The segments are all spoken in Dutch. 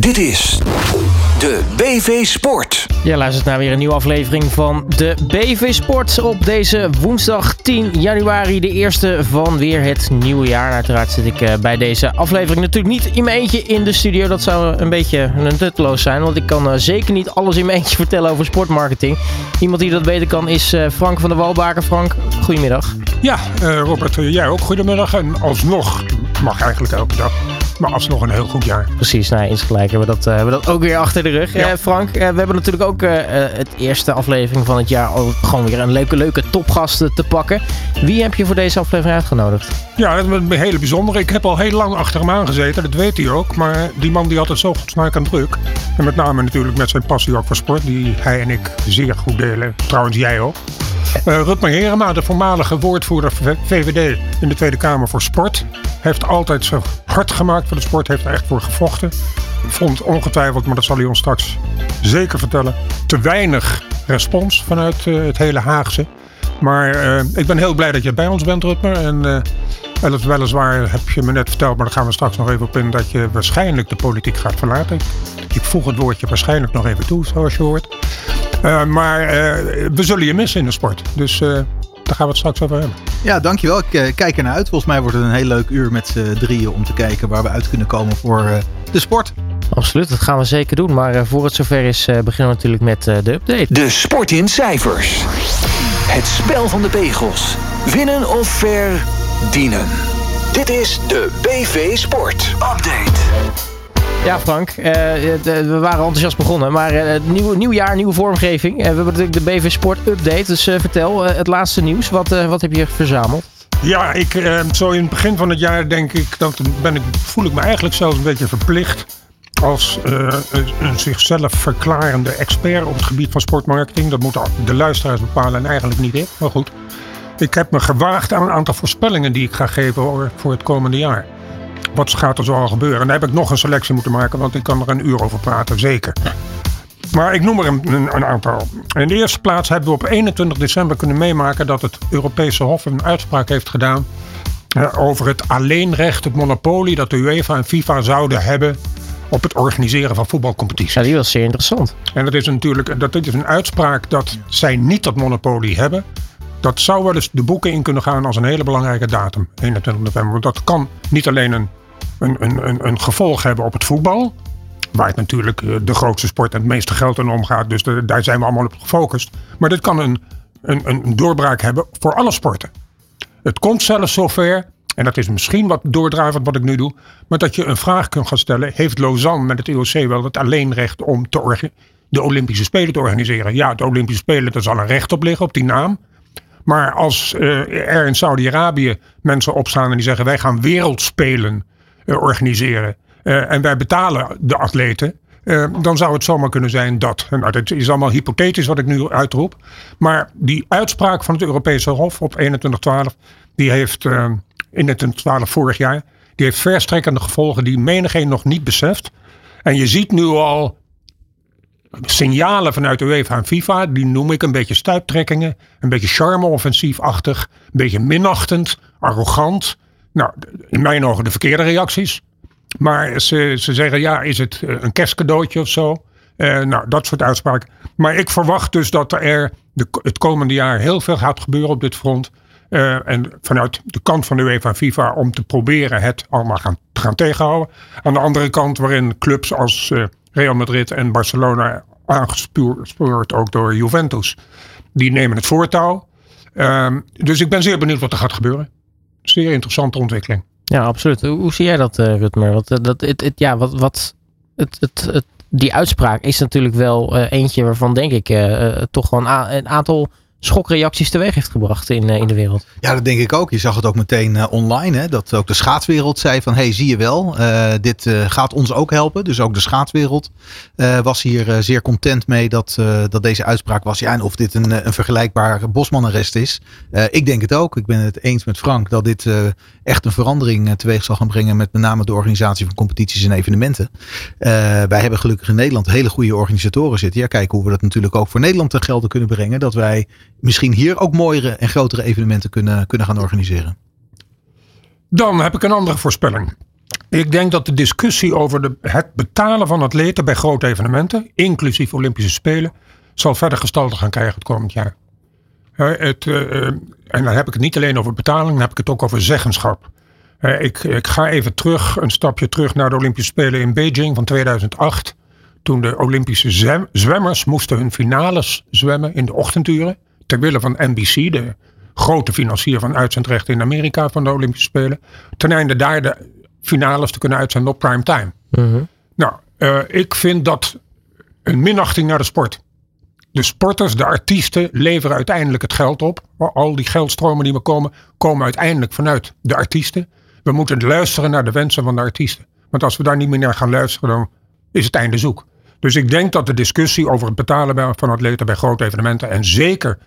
Dit is de BV Sport. Ja, luistert naar weer een nieuwe aflevering van de BV Sport op deze woensdag 10 januari, de eerste van weer het nieuwe jaar. En uiteraard zit ik eh, bij deze aflevering natuurlijk niet in mijn eentje in de studio. Dat zou een beetje nutteloos zijn, want ik kan eh, zeker niet alles in mijn eentje vertellen over sportmarketing. Iemand die dat beter kan is eh, Frank van der Walbaker. Frank, goedemiddag. Ja, Robert, jij ook goedemiddag. En alsnog mag eigenlijk elke dag. Maar alsnog een heel goed jaar. Precies, nou, insgelijk hebben we dat, uh, hebben we dat ook weer achter de rug. Ja. Uh, Frank, uh, we hebben natuurlijk ook het eerste aflevering van het jaar al gewoon weer een leuke, leuke topgasten te pakken. Wie heb je voor deze aflevering uitgenodigd? Ja, dat is een hele bijzondere. Ik heb al heel lang achter hem aangezeten, dat weet hij ook. Maar die man die had het zo goed smaak aan druk. En met name natuurlijk met zijn passie ook voor sport, die hij en ik zeer goed delen. Trouwens, jij ook. Uh, Rutmer Herema, de voormalige woordvoerder VVD in de Tweede Kamer voor Sport, heeft altijd zo hard gemaakt voor de sport, heeft er echt voor gevochten. Vond ongetwijfeld, maar dat zal hij ons straks zeker vertellen, te weinig respons vanuit uh, het hele Haagse. Maar uh, ik ben heel blij dat je bij ons bent, Rutmer. En weliswaar heb je me net verteld, maar daar gaan we straks nog even op in, dat je waarschijnlijk de politiek gaat verlaten. Ik voeg het woordje waarschijnlijk nog even toe, zoals je hoort. Uh, maar uh, we zullen je missen in de sport. Dus uh, daar gaan we het straks over hebben. Ja, dankjewel. Ik kijk ernaar uit. Volgens mij wordt het een heel leuk uur met z'n drieën om te kijken waar we uit kunnen komen voor de sport. Absoluut, dat gaan we zeker doen. Maar voor het zover is, beginnen we natuurlijk met de update. De sport in cijfers. Het spel van de pegels. Winnen of verdienen. Dit is de BV Sport Update. Ja, Frank. Uh, we waren enthousiast begonnen. Maar nieuw, nieuw jaar, nieuwe vormgeving. Uh, we hebben natuurlijk de BV Sport Update. Dus vertel het laatste nieuws. Wat, wat heb je verzameld? Ja, ik, zo in het begin van het jaar denk ik, dat ben ik, voel ik me eigenlijk zelfs een beetje verplicht als een, zichzelf verklarende expert op het gebied van sportmarketing. Dat moeten de luisteraars bepalen en eigenlijk niet ik. Maar goed, ik heb me gewaagd aan een aantal voorspellingen die ik ga geven voor het komende jaar wat gaat er zo al gebeuren? En daar heb ik nog een selectie moeten maken, want ik kan er een uur over praten, zeker. Maar ik noem er een, een, aantal. In de eerste plaats hebben we op 21 december kunnen meemaken dat het Europese Hof een uitspraak heeft gedaan uh, over het alleenrecht, het monopolie dat de UEFA en FIFA zouden hebben op het organiseren van voetbalcompetities. Ja, die was zeer interessant. En dat is natuurlijk dat is een uitspraak dat zij niet dat monopolie hebben. Dat zou wel eens de boeken in kunnen gaan als een hele belangrijke datum, 21 november. Want dat kan niet alleen een een, een, een, gevolg hebben op het voetbal. Waar het natuurlijk eh, de grootste sport en het meeste geld in omgaat. Dus daar zijn we allemaal op gefocust. Maar dit kan een, een, een doorbraak hebben voor alle sporten. Het komt zelfs zover, en dat is misschien wat doordravend wat ik nu doe. Maar dat je een vraag kunt gaan stellen. Heeft Lausanne met het IOC wel het alleenrecht om de Olympische Spelen te organiseren? Ja, de Olympische Spelen, daar zal een recht op liggen, op die naam. Maar als uh, er in Saudi-Arabië mensen opstaan en die zeggen: wij gaan wereldspelen organiseren. Uh, en wij betalen de atleten. Uh, dan zou het zomaar kunnen zijn dat. Nou, dat is allemaal hypothetisch wat ik nu uitroep. Maar die uitspraak van het Europese Hof op 2112, die heeft uh, 2112 vorig jaar, die heeft verstrekkende gevolgen die menigeen nog niet beseft. En je ziet nu al signalen vanuit de UEFA en FIFA, die noem ik een beetje stuiptrekkingen, een beetje charme-offensiefachtig, een beetje minachtend, arrogant. Nou, in mijn ogen de verkeerde reacties. Maar ze, ze zeggen, ja, is het eh, een kerstcadeautje of zo? Uh, nou, dat soort uitspraken. Maar ik verwacht dus dat er de, het komende jaar heel veel gaat gebeuren op dit front. Uh, en vanuit de kant van de UEFA en FIFA om te proberen het allemaal gaan, te gaan tegenhouden. Aan de andere kant waarin clubs als Real Madrid en Barcelona aangespoord ook door Juventus. Die nemen het voortouw. Uh, dus ik ben zeer benieuwd wat er gaat gebeuren zeer interessante ontwikkeling. Ja, absoluut. Hoe, zie jij dat, uh, Rutmer? Want, uh, dat, ja, wat, wat, het, het, die uitspraak is natuurlijk wel uh, eentje waarvan denk ik toch een, een aantal schokreacties teweeg heeft gebracht in, in de wereld. Ja, dat denk ik ook. Je zag het ook meteen uh, online. Hè, dat ook de schaatswereld zei van, hey, zie je wel, uh, dit gaat ons ook helpen. Dus ook de schaatswereld was hier zeer content mee dat, dat deze uitspraak was. Ja, en of dit een, een vergelijkbaar Bosmanarrest is. ik denk het ook. Ik ben het eens met Frank dat dit echt een verandering teweeg zal gaan brengen met met name de organisatie van competities en evenementen. wij hebben gelukkig in Nederland hele goede organisatoren zitten. Ja, kijken hoe we dat natuurlijk ook voor Nederland te gelden kunnen brengen. Dat wij misschien hier ook mooiere en grotere evenementen kunnen, kunnen gaan organiseren. Dan heb ik een andere voorspelling. Ik denk dat de discussie over de, het betalen van atleten bij grote evenementen, inclusief Olympische Spelen, zal verder gestalte gaan krijgen het komend jaar. Het, uh, en dan heb ik het niet alleen over betaling, dan heb ik het ook over zeggenschap. Ik, ik, ga even terug, een stapje terug naar de Olympische Spelen in Beijing van 2008. Toen de Olympische zwem, zwemmers moesten hun finales zwemmen in de ochtenduren. Ter wille van NBC, de grote financier van uitzendrechten in Amerika van de Olympische Spelen. Ten einde daar de finales te kunnen uitzenden op prime time. Mhm. Nou, uh, ik vind dat een minachting naar de sport. De sporters, de artiesten leveren uiteindelijk het geld op. Al die geldstromen die we komen, komen uiteindelijk vanuit de artiesten. We moeten luisteren naar de wensen van de artiesten. Want als we daar niet meer naar gaan luisteren, dan is het einde zoek. Dus ik denk dat de discussie over het betalen van atleten bij grote evenementen en zeker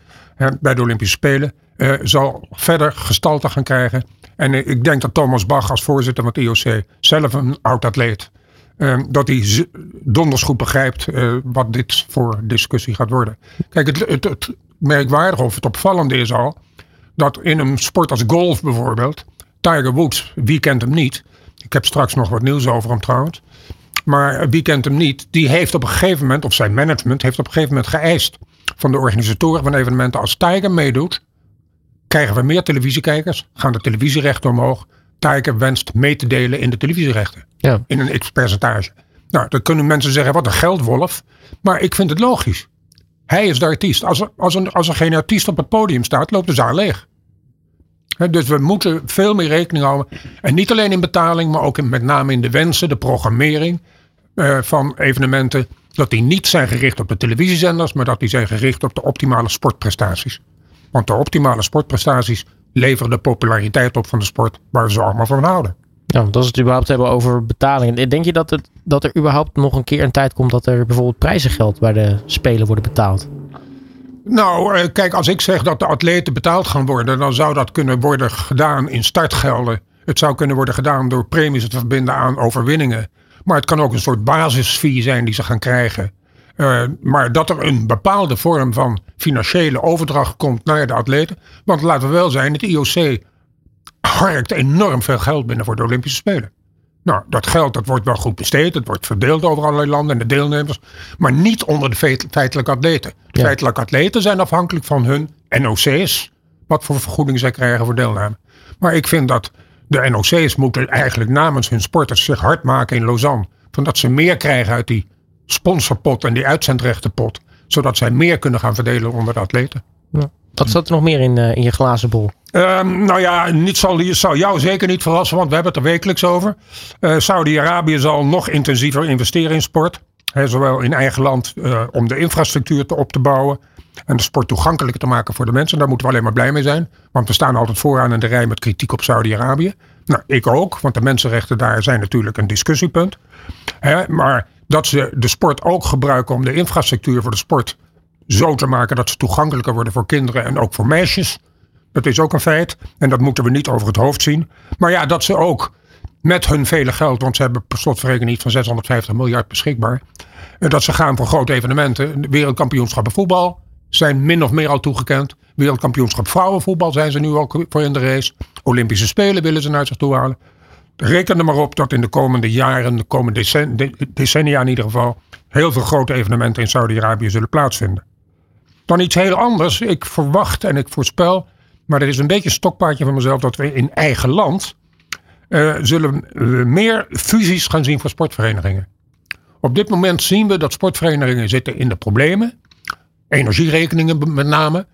bij de Olympische Spelen uh, zal verder gestalte gaan krijgen. En uh, ik denk dat Thomas Bach als voorzitter van het IOC, zelf een oud atleet, uh, dat hij donders goed begrijpt wat dit voor discussie gaat worden. Kijk, het, het, het merkwaardige of het opvallende is al dat in een sport als golf bijvoorbeeld, Tiger Woods, wie kent hem niet? Ik heb straks nog wat nieuws over hem trouwens. Maar wie kent hem niet? Die heeft op een gegeven moment, of zijn management, heeft op een gegeven moment geëist van de organisatoren van evenementen. Als Tiger meedoet, krijgen we meer televisiekijkers, gaan de televisierechten omhoog. Tiger wenst mee te delen in de televisierechten. Ja. In een x-percentage. Nou, dan kunnen mensen zeggen, wat een geldwolf. Maar ik vind het logisch. Hij is de artiest. Als er, als, er, als er geen artiest op het podium staat, loopt de zaal leeg. He, dus we moeten veel meer rekening houden. En niet alleen in betaling, maar ook in, met name in de wensen, de programmering uh, van evenementen. Dat die niet zijn gericht op de televisiezenders, maar dat die zijn gericht op de optimale sportprestaties. Want de optimale sportprestaties leveren de populariteit op van de sport waar ze allemaal van houden. Ja, want als we het überhaupt hebben over betalingen. Denk je dat, het, dat er überhaupt nog een keer een tijd komt dat er bijvoorbeeld prijzengeld bij de spelen worden betaald? Nou, kijk, als ik zeg dat de atleten betaald gaan worden, dan zou dat kunnen worden gedaan in startgelden. Het zou kunnen worden gedaan door premies te verbinden aan overwinningen. Maar het kan ook een soort basisfee zijn die ze gaan krijgen. Uh, maar dat er een bepaalde vorm van financiële overdracht komt naar de atleten. Want laten we wel zijn, het IOC harkt enorm veel geld binnen voor de Olympische Spelen. Nou, dat geld dat wordt wel goed besteed. Het wordt verdeeld over allerlei landen en de deelnemers. Maar niet onder de feitelijke atleten. De ja. feitelijke atleten zijn afhankelijk van hun NOC's. Wat voor vergoeding zij krijgen voor deelname. Maar ik vind dat de NOC's moeten eigenlijk namens hun sporters zich hard maken in Lausanne. Van dat ze meer krijgen uit die sponsorpot en die uitzendrechtenpot. Zodat zij meer kunnen gaan verdelen onder de atleten. Ja. Wat zat er nog meer in, uh, in je glazen bol? Um, nou ja, niet zal, zal jou zeker niet verrassen, want we hebben het er wekelijks over. Uh, Saudi-Arabië zal nog intensiever investeren in sport. He, zowel in eigen land uh, om de infrastructuur te, op te bouwen. En de sport toegankelijker te maken voor de mensen. Daar moeten we alleen maar blij mee zijn. Want we staan altijd vooraan in de rij met kritiek op Saudi-Arabië. Nou, ik ook, want de mensenrechten daar zijn natuurlijk een discussiepunt. He, maar dat ze de sport ook gebruiken om de infrastructuur voor de sport zo te maken dat ze toegankelijker worden voor kinderen en ook voor meisjes. Dat is ook een feit. En dat moeten we niet over het hoofd zien. Maar ja, dat ze ook met hun vele geld, want ze hebben per slotverrekening niet van 650 miljard beschikbaar. Dat ze gaan voor grote evenementen. Wereldkampioenschappen voetbal zijn min of meer al toegekend. Wereldkampioenschap vrouwenvoetbal zijn ze nu ook voor in de race. Olympische Spelen willen ze naar zich toe halen. Reken er maar op dat in de komende jaren, de komende decennia in ieder geval, heel veel grote evenementen in Saudi-Arabië zullen plaatsvinden. Dan iets heel anders. Ik verwacht en ik voorspel, maar er is een beetje een stokpaardje van mezelf, dat we in eigen land uh, zullen meer fusies gaan zien voor sportverenigingen. Op dit moment zien we dat sportverenigingen zitten in de problemen. Energierekeningen met name.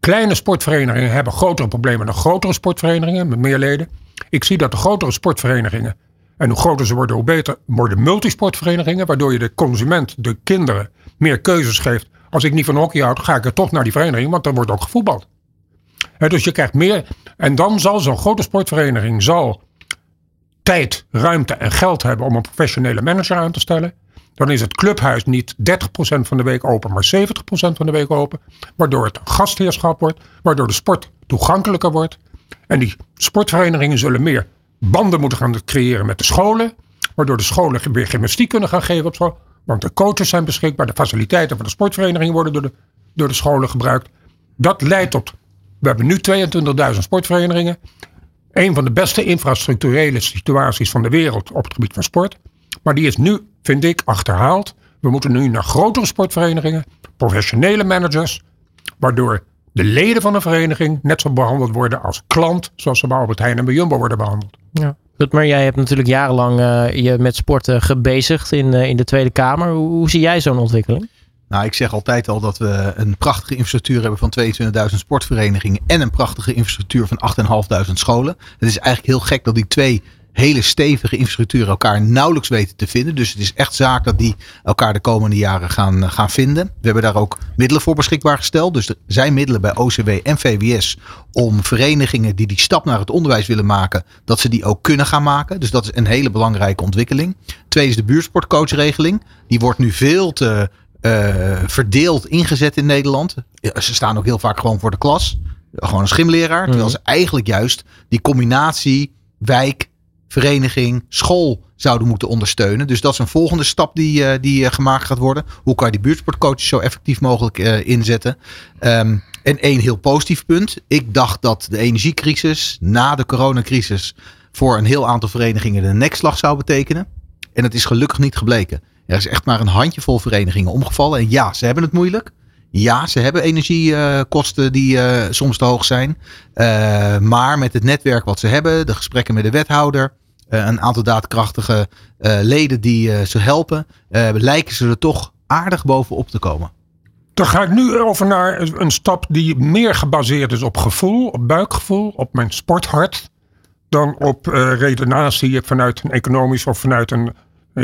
Kleine sportverenigingen hebben grotere problemen dan grotere sportverenigingen met meer leden. Ik zie dat de grotere sportverenigingen, en hoe groter ze worden, hoe beter, worden multisportverenigingen, waardoor je de consument, de kinderen, meer keuzes geeft. Als ik niet van hockey houd, ga ik er toch naar die vereniging, want er wordt ook gevoetbald. Dus je krijgt meer. En dan zal zo'n grote sportvereniging zal tijd, ruimte en geld hebben om een professionele manager aan te stellen. Dan is het clubhuis niet 30% van de week open, maar 70% van de week open. Waardoor het gastheerschap wordt, waardoor de sport toegankelijker wordt. En die sportverenigingen zullen meer banden moeten gaan creëren met de scholen. Waardoor de scholen weer gymnastiek kunnen gaan geven op school. Want de coaches zijn beschikbaar. De faciliteiten van de sportvereniging worden door de, door de scholen gebruikt. Dat leidt tot. We hebben nu 22.000 sportverenigingen. een van de beste infrastructurele situaties van de wereld op het gebied van sport. Maar die is nu, vind ik, achterhaald. We moeten nu naar grotere sportverenigingen, professionele managers, waardoor de leden van een vereniging net zo behandeld worden als klant, zoals ze bij Albert Heijn en bij Jumbo worden behandeld. Ja. Maar jij hebt natuurlijk jarenlang uh, je met sporten gebezigd in, uh, in de Tweede Kamer. Hoe, hoe zie jij zo'n ontwikkeling? Nou, ik zeg altijd al dat we een prachtige infrastructuur hebben van 22.000 sportverenigingen en een prachtige infrastructuur van 8.500 scholen. Het is eigenlijk heel gek dat die twee hele stevige infrastructuur elkaar nauwelijks weten te vinden. Dus het is echt zaak dat die elkaar de komende jaren gaan, gaan vinden. We hebben daar ook middelen voor beschikbaar gesteld. Dus er zijn middelen bij OCW en VWS om verenigingen die die stap naar het onderwijs willen maken, dat ze die ook kunnen gaan maken. Dus dat is een hele belangrijke ontwikkeling. Twee is de buurtsportcoachregeling. Die wordt nu veel te uh, verdeeld ingezet in Nederland. Ze staan ook heel vaak gewoon voor de klas. Gewoon een schimleraar. Terwijl mhm. ze eigenlijk juist die combinatie wijk, vereniging, school zouden moeten ondersteunen. Dus dat is een volgende stap die, uh, die uh, gemaakt gaat worden. Hoe kan je die buurtsportcoaches zo effectief mogelijk inzetten? Um, en één heel positief punt. Ik dacht dat de energiecrisis na de coronacrisis voor een heel aantal verenigingen de nekslag zou betekenen. En het is gelukkig niet gebleken. Er is echt maar een handjevol verenigingen omgevallen. En ja, ze hebben het moeilijk. Ja, ze hebben energiekosten die uh, soms te hoog zijn. Uh, maar met het netwerk wat ze hebben, de gesprekken met de wethouder, uh, een aantal daadkrachtige leden die ze helpen, lijken ze er toch aardig bovenop te komen. Dan ga ik nu over naar een stap die meer gebaseerd is op gevoel, op buikgevoel, op mijn sporthart, dan op redenatie vanuit een economisch of vanuit een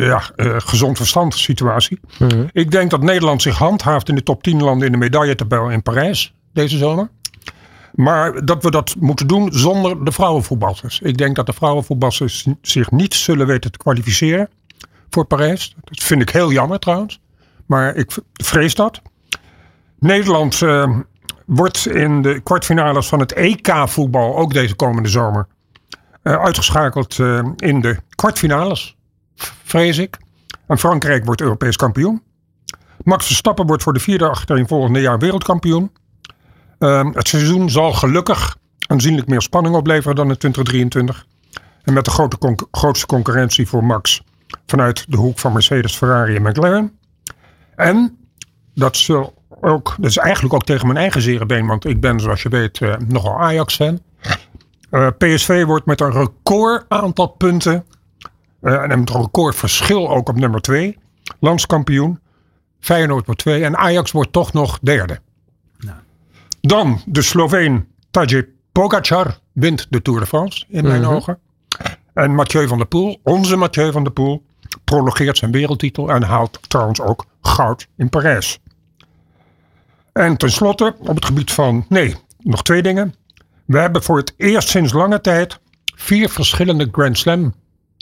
ja, uh, gezond verstand situatie. Mhm. Ik denk dat Nederland zich handhaaft in de top 10 landen in de medailletabel in Parijs deze zomer. Maar dat we dat moeten doen zonder de vrouwenvoetballers. Ik denk dat de vrouwenvoetballers zich niet zullen weten te kwalificeren voor Parijs. Dat vind ik heel jammer trouwens. Maar ik vrees dat. Nederland uh, wordt in de kwartfinales van het EK-voetbal, ook deze komende zomer, uh, uitgeschakeld in de kwartfinales vrees ik. En Frankrijk wordt Europees kampioen. Max Verstappen wordt voor de vierde achterin volgende jaar wereldkampioen. Uh, het seizoen zal gelukkig aanzienlijk meer spanning opleveren dan in 2023. En met de grote grootste concurrentie voor Max vanuit de hoek van Mercedes, Ferrari en McLaren. En dat, zal ook, dat is eigenlijk ook tegen mijn eigen zere want ik ben zoals je weet uh, nogal Ajax-fan. Eh, PSV wordt met een record aantal punten en een recordverschil ook op nummer 2. Landskampioen. Feyenoord wordt 2. En Ajax wordt toch nog derde. Nou. Dan de Sloveen Tadej Pogacar wint de Tour de France in mijn mhm. ogen. En Mathieu van der Poel, onze Mathieu van der Poel, prologeert zijn wereldtitel en haalt trouwens ook goud in Parijs. En tenslotte op het gebied van, nee, nog twee dingen. We hebben voor het eerst sinds lange tijd vier verschillende Grand Slam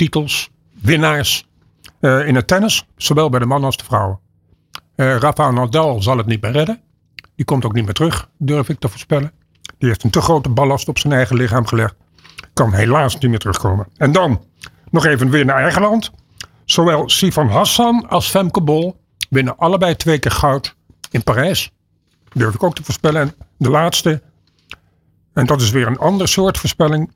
titels, winnaars uh, in het tennis, zowel bij de mannen als de vrouwen. Uh, Rafael Nadal zal het niet meer redden. Die komt ook niet meer terug, durf ik te voorspellen. Die heeft een te grote ballast op zijn eigen lichaam gelegd. Kan helaas niet meer terugkomen. En dan nog even weer naar eigen land. Zowel Sifan Hassan als Femke Bol winnen allebei twee keer goud in Parijs. Durf ik ook te voorspellen. En de laatste, en dat is weer een ander soort voorspelling.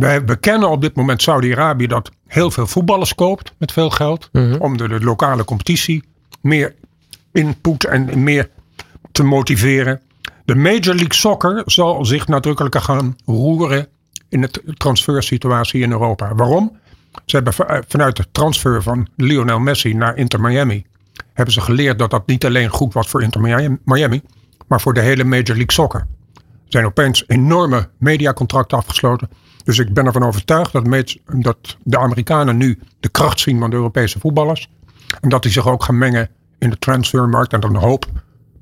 Wij bekennen op dit moment Saudi-Arabië dat heel veel voetballers koopt met veel geld. Mhm. Om de, de, lokale competitie meer input en meer te motiveren. De Major League Soccer zal zich nadrukkelijker gaan roeren in de transfersituatie in Europa. Waarom? Ze hebben vanuit de transfer van Lionel Messi naar Inter Miami hebben ze geleerd dat dat niet alleen goed was voor Inter Miami, maar voor de hele Major League Soccer. Er zijn opeens enorme mediacontracten afgesloten. Dus ik ben ervan overtuigd dat, dat de Amerikanen nu de kracht zien van de Europese voetballers. En dat die zich ook gaan mengen in de transfermarkt. En dat een hoop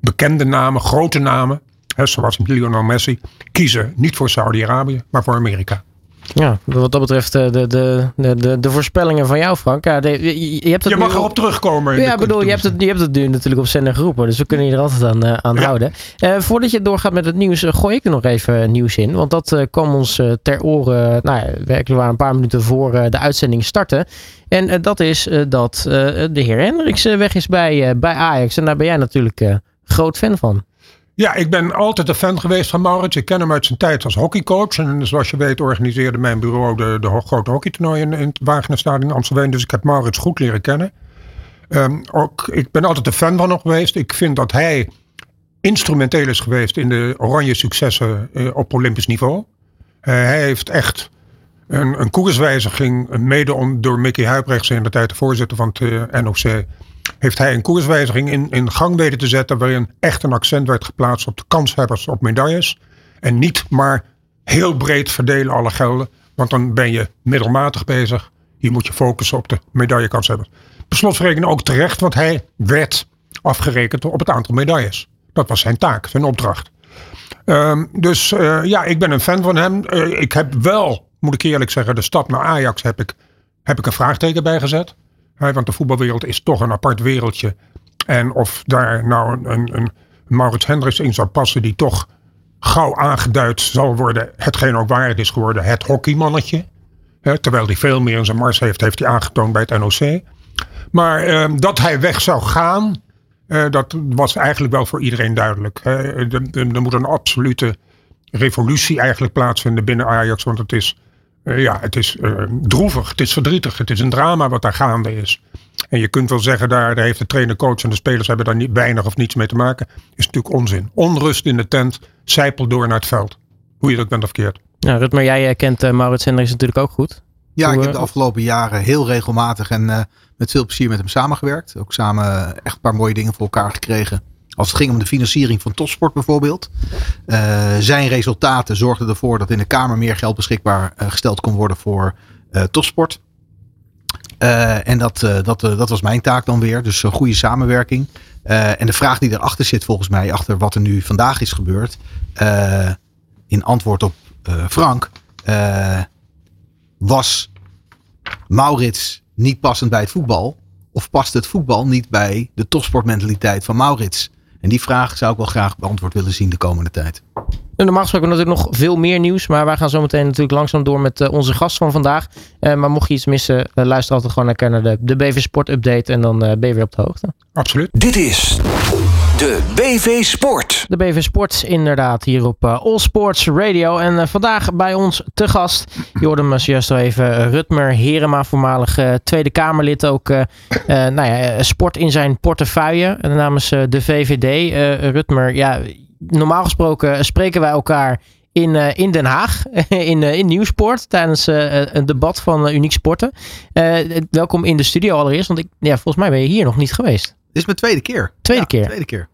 bekende namen, grote namen, hè, zoals Lionel Messi, kiezen niet voor Saudi-Arabië, maar voor Amerika. Ja, wat dat betreft eh, de, de, de, de, voorspellingen van jou, Frank. Ja, je, je, hebt het je mag erop terugkomen. Ja, ik bedoel, je hebt, het, je hebt het nu natuurlijk op zender geroepen. Dus we kunnen je er altijd aan, uh, aan houden. Uh, voordat je doorgaat met het nieuws, gooi ik er nog even nieuws in. Want dat kwam ons ter oren, nou ja, werkelijk waar een paar minuten voor de uitzending starten. En dat is dat de heer Hendricks weg is bij, bij Ajax. En daar ben jij natuurlijk groot fan van. Ja, ik ben altijd een fan geweest van Maurits. Ik ken hem uit zijn tijd als hockeycoach. En zoals je weet organiseerde mijn bureau de, de grote hockeytoernooien in, in het Wagenerstadion in Amsterdam. Dus ik heb Maurits goed leren kennen. Um, ook, ik ben altijd een fan van hem geweest. Ik vind dat hij instrumenteel is geweest in de oranje successen uh, op Olympisch niveau. Uh, hij heeft echt een, een koerswijziging, mede om, door Mickey Huibrechts in de tijd de voorzitter van het eh, NOC, heeft hij een koerswijziging in, in gang weten te zetten waarin echt een accent werd geplaatst op de kanshebbers op medailles. En niet maar heel breed verdelen alle gelden, want dan ben je middelmatig bezig. Hier moet je focussen op de medaillekanshebbers. Per slotverrekening ook terecht, want hij werd afgerekend op het aantal medailles. Dat was zijn taak, zijn opdracht. Um, dus uh, ja, ik ben een fan van hem. Uh, ik heb wel, moet ik eerlijk zeggen, de stap naar Ajax heb ik, heb ik een vraagteken bij gezet. Want de voetbalwereld is toch een apart wereldje. En of daar nou een, een, Maurits Hendricks in zou passen, die toch gauw aangeduid zal worden, hetgeen ook waar het is geworden, het hockeymannetje. Terwijl hij veel meer in zijn mars heeft, heeft hij aangetoond bij het NOC. Maar uh, dat hij weg zou gaan, uh, dat was eigenlijk wel voor iedereen duidelijk. Er moet een absolute revolutie eigenlijk plaatsvinden binnen Ajax. Want het is, uh, ja, het is uh, droevig, het is verdrietig, het is een drama wat daar gaande is. En je kunt wel zeggen, daar, daar heeft de trainer, coach en de spelers hebben daar niet, weinig of niets mee te maken. Is natuurlijk onzin. Onrust in de tent, zijpel door naar het veld. Hoe je dat bent of keert. Ja, Rutmer, jij kent uh, Maurits Hendricks natuurlijk ook goed. Ja, ik heb de afgelopen jaren heel regelmatig en uh, met veel plezier met hem samengewerkt. Ook samen echt een paar mooie dingen voor elkaar gekregen. Als het ging om de financiering van topsport bijvoorbeeld. Uh, zijn resultaten zorgden ervoor dat in de Kamer meer geld beschikbaar uh, gesteld kon worden voor topsport. en dat, dat, dat was mijn taak dan weer. Dus een goede samenwerking. en de vraag die erachter zit volgens mij, achter wat er nu vandaag is gebeurd. in antwoord op Frank was Maurits niet passend bij het voetbal? Of past het voetbal niet bij de topsportmentaliteit van Maurits? En die vraag zou ik wel graag beantwoord willen zien de komende tijd. Normaal gesproken natuurlijk nog veel meer nieuws. Maar wij gaan zo meteen natuurlijk langzaam door met uh, onze gast van vandaag. Uh, maar mocht je iets missen, uh, luister altijd gewoon naar de, de BV Sport Update. En dan ben je weer op de hoogte. Absoluut. Dit is de BV Sport. De BV Sport inderdaad hier op uh, All Sports Radio. En uh, vandaag bij ons te gast. Je hoorde hem zojuist al even. Rutmer Herema, voormalig Tweede Kamerlid. Ook nou ja, sport in zijn portefeuille namens de VVD. Rutmer, ja, normaal gesproken spreken wij elkaar in, in Den Haag, in, in Nieuwsport, tijdens een debat van Uniek Sporten. welkom in de studio allereerst, want ik, ja, volgens mij ben je hier nog niet geweest. Dit is mijn tweede keer. Tweede ja, keer? Tweede keer.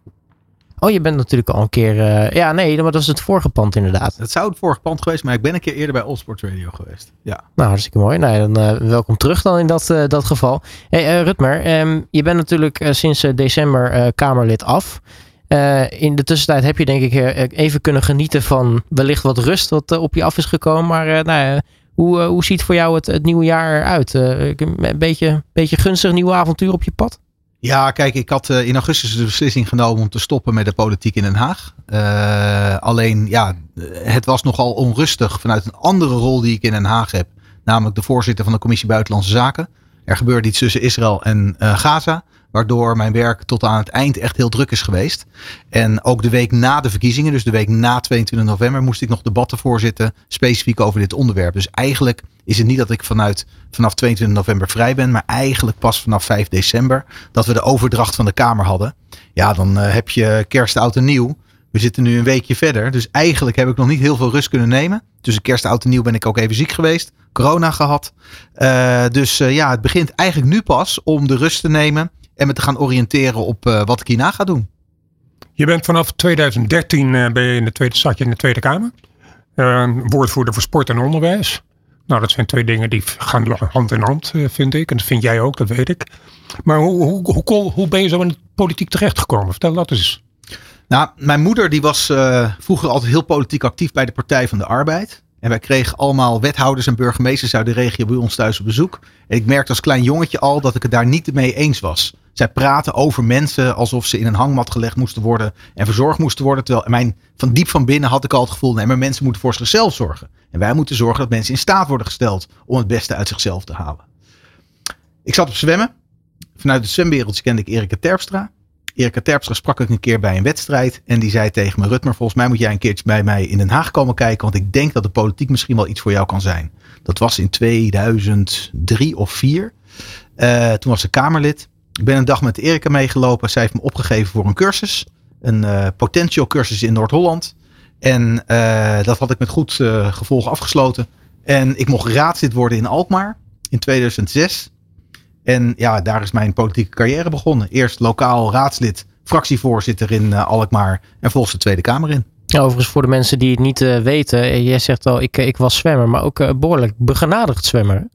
Oh, je bent natuurlijk al een keer... Uh, ja, nee, maar dat is het vorige pand inderdaad. Het zou het vorige pand geweest, maar ik ben een keer eerder bij Allsport Radio geweest. Ja. Nou, hartstikke mooi. Nou, dan uh, welkom terug dan in dat, uh, dat geval. Hey, Rutmer, um, je bent natuurlijk sinds december Kamerlid af. in de tussentijd heb je denk ik even kunnen genieten van wellicht wat rust wat op je af is gekomen. Maar nou, hoe, hoe ziet voor jou het, het nieuwe jaar eruit? een beetje, beetje gunstig nieuwe avontuur op je pad? Ja, kijk, ik had uh, in augustus de beslissing genomen om te stoppen met de politiek in Den Haag. Uh, alleen, ja, het was nogal onrustig vanuit een andere rol die ik in Den Haag heb. Namelijk de voorzitter van de Commissie Buitenlandse Zaken. Er gebeurde iets tussen Israël en uh, Gaza. Waardoor mijn werk tot aan het eind echt heel druk is geweest. En ook de week na de verkiezingen, dus de week na 22 november, moest ik nog debatten voorzitten. Specifiek over dit onderwerp. Dus eigenlijk is het niet dat ik vanuit, vanaf 22 november vrij ben. Maar eigenlijk pas vanaf 5 december. Dat we de overdracht van de Kamer hadden. Ja, dan uh, heb je kerst, oud en nieuw. We zitten nu een weekje verder. Dus eigenlijk heb ik nog niet heel veel rust kunnen nemen. Tussen kerst, oud en nieuw ben ik ook even ziek geweest. Corona gehad. Uh, dus uh, ja, het begint eigenlijk nu pas om de rust te nemen en me te gaan oriënteren op uh, wat ik hierna ga doen. Je bent vanaf 2013 uh, ben je in de tweede, zat je in de Tweede Kamer. Uh, woordvoerder voor sport en onderwijs. Nou, dat zijn twee dingen die gaan hand in hand, vind ik. En dat vind jij ook, dat weet ik. Maar hoe, hoe, hoe, hoe ben je zo in de politiek terechtgekomen? Vertel dat eens. Nou, mijn moeder die was vroeger altijd heel politiek actief bij de Partij van de Arbeid. En wij kregen allemaal wethouders en burgemeesters uit de regio bij ons thuis op bezoek. En ik merkte als klein jongetje al dat ik het daar niet mee eens was. Zij praten over mensen alsof ze in een hangmat gelegd moesten worden en verzorgd moesten worden. Terwijl mijn, van diep van binnen had ik al het gevoel, nee, maar mensen moeten voor zichzelf zorgen. En wij moeten zorgen dat mensen in staat worden gesteld om het beste uit zichzelf te halen. Ik zat op zwemmen. Vanuit het zwemwereldje kende ik Erika Terpstra. Erika Terpstra sprak ik een keer bij een wedstrijd. En die zei tegen me, Rutmer, volgens mij moet jij een keertje bij mij in Den Haag komen kijken. Want ik denk dat de politiek misschien wel iets voor jou kan zijn. Dat was in 2003 of 4. Uh, toen was ze Kamerlid. Ik ben een dag met Erika meegelopen. Zij heeft me opgegeven voor een cursus. Een uh, potential cursus in Noord-Holland. En uh, dat had ik met goed gevolg afgesloten. En ik mocht raadslid worden in Alkmaar in 2006. En ja, daar is mijn politieke carrière begonnen. Eerst lokaal raadslid, fractievoorzitter in uh, Alkmaar en vervolgens de Tweede Kamer in. Ja, overigens voor de mensen die het niet uh, weten. Jij zegt al, ik, ik was zwemmer, maar ook uh, behoorlijk begenadigd zwemmer.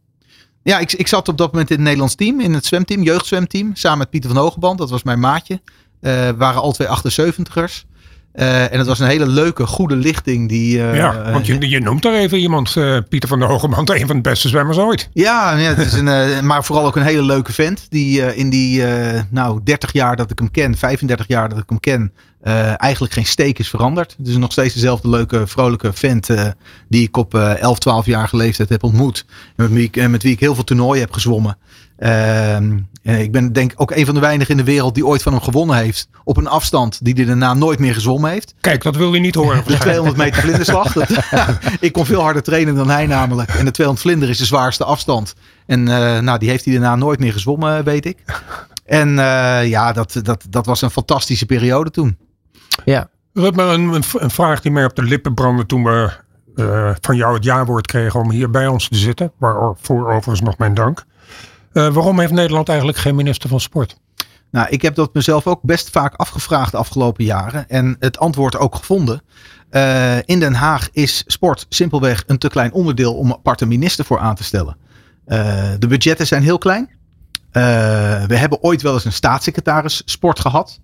Ja, ik, ik zat op dat moment in het Nederlands team, in het zwemteam, jeugdzwemteam. Samen met Pieter van Hogeband, dat was mijn maatje. We waren al twee 78ers. Uh, en het was een hele leuke, goede lichting. Die, uh, ja, want je, je noemt daar even iemand, uh, Pieter van der Hogeband, een van de beste zwemmers ooit. Ja, ja het is een, maar vooral ook een hele leuke vent. Die in die nou, 30 jaar dat ik hem ken, 35 jaar dat ik hem ken, eigenlijk geen steek is veranderd. Het is nog steeds dezelfde leuke, vrolijke vent die ik op 11, 12 jaar leeftijd heb ontmoet. En met wie, ik, met wie ik heel veel toernooien heb gezwommen. Ehm, ik ben denk ook een van de weinigen in de wereld die ooit van hem gewonnen heeft. Op een afstand die hij daarna nooit meer gezwommen heeft. Kijk, dat wil je niet horen. De 200 meter vlinderslag. Dat, ik kon veel harder trainen dan hij namelijk. En de 200 vlinder is de zwaarste afstand. En uh, nou, die heeft hij daarna nooit meer gezwommen, weet ik. En uh, ja, dat, dat, dat was een fantastische periode toen. Ja. Rutmer, een, een vraag die mij op de lippen brandde toen we uh, van jou het jaarwoord kregen om hier bij ons te zitten. Waarvoor overigens nog mijn dank. Uh, waarom heeft Nederland eigenlijk geen minister van sport? Nou, ik heb dat mezelf ook best vaak afgevraagd de afgelopen jaren. En het antwoord ook gevonden. Uh, in Den Haag is sport simpelweg een te klein onderdeel om een aparte minister voor aan te stellen. Uh, de budgetten zijn heel klein. we hebben ooit wel eens een staatssecretaris sport gehad.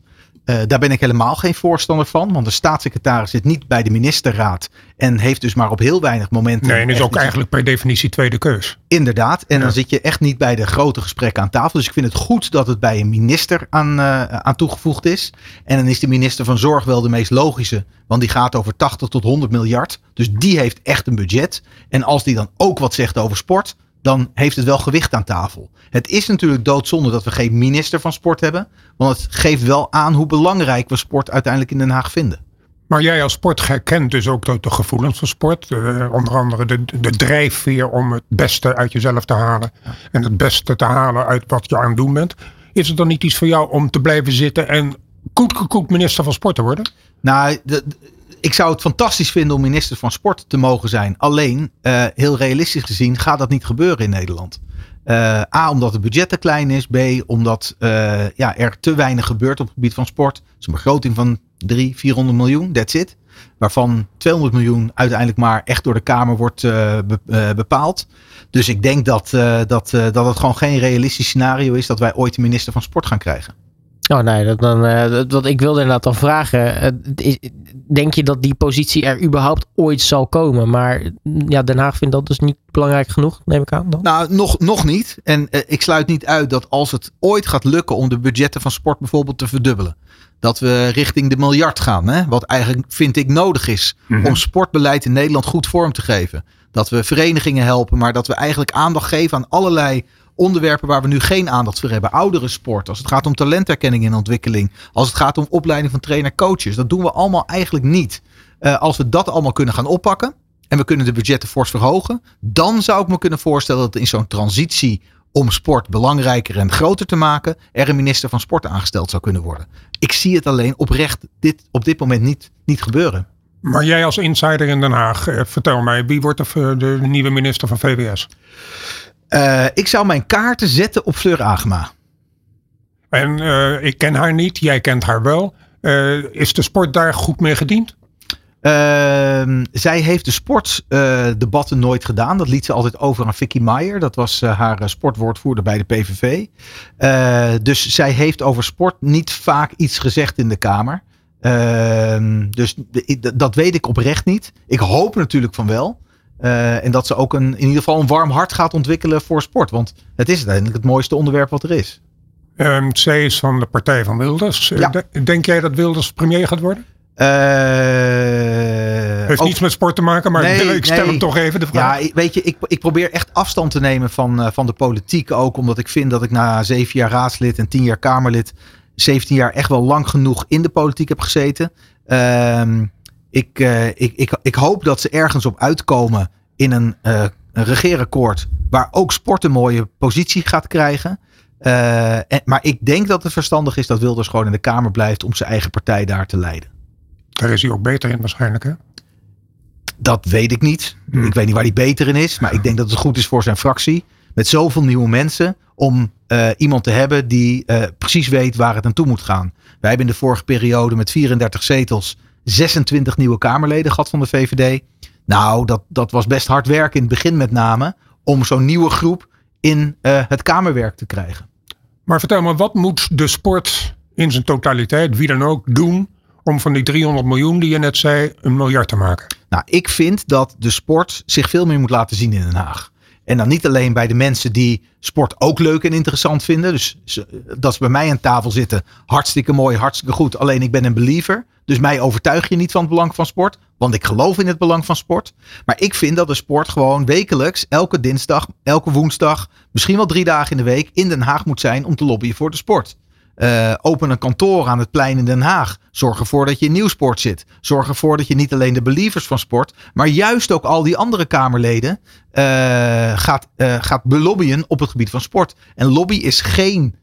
Uh, daar ben ik helemaal geen voorstander van. Want de staatssecretaris zit niet bij de ministerraad. En heeft dus maar op heel weinig momenten. Nee, en is ook eigenlijk per definitie tweede keus. Inderdaad. En ja. dan zit je echt niet bij de grote gesprekken aan tafel. Dus ik vind het goed dat het bij een minister aan, uh, aan toegevoegd is. En dan is de minister van Zorg wel de meest logische. Want die gaat over 80 tot 100 miljard. Dus die heeft echt een budget. En als die dan ook wat zegt over sport dan heeft het wel gewicht aan tafel. Het is natuurlijk doodzonde dat we geen minister van sport hebben. Want het geeft wel aan hoe belangrijk we sport uiteindelijk in Den Haag vinden. Maar jij als sportgek kent dus ook de, de gevoelens van sport. Uh, onder andere de, de drijfveer om het beste uit jezelf te halen. Ja. En het beste te halen uit wat je aan het doen bent. Is het dan niet iets voor jou om te blijven zitten en gekoet minister van sport te worden? Nou, ik zou het fantastisch vinden om minister van Sport te mogen zijn. Alleen, uh, heel realistisch gezien, gaat dat niet gebeuren in Nederland. Uh, A, omdat het budget te klein is. B, omdat uh, ja, er te weinig gebeurt op het gebied van sport. Het is een begroting van 300, 400 miljoen, that's it. Waarvan 200 miljoen uiteindelijk maar echt door de Kamer wordt be bepaald. Dus ik denk dat, dat, dat het gewoon geen realistisch scenario is dat wij ooit een minister van Sport gaan krijgen. Oh nee, dat, dan, uh, dat, ik wilde inderdaad dan vragen. Uh, denk je dat die positie er überhaupt ooit zal komen? Maar ja, Den Haag vindt dat dus niet belangrijk genoeg, neem ik aan. Dan? Nou, nog, nog niet. En uh, ik sluit niet uit dat als het ooit gaat lukken om de budgetten van sport bijvoorbeeld te verdubbelen. Dat we richting de miljard gaan. Hè? Wat eigenlijk vind ik nodig is mm -hmm. om sportbeleid in Nederland goed vorm te geven. Dat we verenigingen helpen, maar dat we eigenlijk aandacht geven aan allerlei onderwerpen waar we nu geen aandacht voor hebben. Oudere sport, als het gaat om talenterkenning en ontwikkeling. Als het gaat om opleiding van trainer-coaches. Dat doen we allemaal eigenlijk niet. Uh, als we dat allemaal kunnen gaan oppakken. En we kunnen de budgetten fors verhogen. Dan zou ik me kunnen voorstellen dat in zo'n transitie om sport belangrijker en groter te maken. Er een minister van sport aangesteld zou kunnen worden. Ik zie het alleen oprecht dit, op dit moment niet, niet gebeuren. Maar jij als insider in Den Haag, eh, vertel mij, wie wordt de, de nieuwe minister van VWS? Uh, ik zou mijn kaarten zetten op Fleur Agema. En uh, ik ken haar niet, jij kent haar wel. Uh, is de sport daar goed mee gediend? Ehm, zij heeft de sportdebatten nooit gedaan. Dat liet ze altijd over aan Vicky Maier. Dat was haar sportwoordvoerder bij de PVV. dus zij heeft over sport niet vaak iets gezegd in de Kamer. Ehm, dus dat weet ik oprecht niet. Ik hoop natuurlijk van wel. Uh, en dat ze ook een, in ieder geval een warm hart gaat ontwikkelen voor sport. Want het is uiteindelijk het mooiste onderwerp wat er is. Um, zij is van de partij van Wilders. Ja. Denk jij dat Wilders premier gaat worden? Uh, Heeft ook, niets met sport te maken, maar nee, ik stel nee. hem toch even de vraag. Ja, weet je, ik, ik probeer echt afstand te nemen van, uh, van de politiek ook. Omdat ik vind dat ik na zeven jaar raadslid en tien jaar Kamerlid 17 jaar echt wel lang genoeg in de politiek heb gezeten. Ehm, ik, uh, ik, ik, ik hoop dat ze ergens op uitkomen in een, uh, een regeerakkoord waar ook sport een mooie positie gaat krijgen. Uh, en, maar ik denk dat het verstandig is dat Wilders gewoon in de Kamer blijft om zijn eigen partij daar te leiden. Daar is hij ook beter in waarschijnlijk hè? Dat weet ik niet. Hmm. Ik weet niet waar hij beter in is. Maar ik denk dat het goed is voor zijn fractie. Met zoveel nieuwe mensen. Om uh, iemand te hebben die uh, precies weet waar het naartoe moet gaan. Wij hebben in de vorige periode met 34 zetels 26 nieuwe Kamerleden gehad van de VVD. Nou, dat, dat was best hard werken in het begin met name. Om zo'n nieuwe groep in uh, het Kamerwerk te krijgen. Maar vertel me, wat moet de sport in zijn totaliteit, wie dan ook, doen om van die 300 miljoen die je net zei, een miljard te maken? Nou, ik vind dat de sport zich veel meer moet laten zien in Den Haag. En dan niet alleen bij de mensen die sport ook leuk en interessant vinden. Dus dat ze bij mij aan tafel zitten. Hartstikke mooi, hartstikke goed. Alleen ik ben een believer. Dus mij overtuig je niet van het belang van sport. Want ik geloof in het belang van sport. Maar ik vind dat de sport gewoon wekelijks, elke dinsdag, elke woensdag, misschien wel drie dagen in de week in Den Haag moet zijn om te lobbyen voor de sport. Uh, open een kantoor aan het plein in Den Haag. Zorg ervoor dat je in nieuwsport zit. Zorg ervoor dat je niet alleen de believers van sport, maar juist ook al die andere Kamerleden uh, gaat, uh, gaat belobbyen op het gebied van sport. En lobby is geen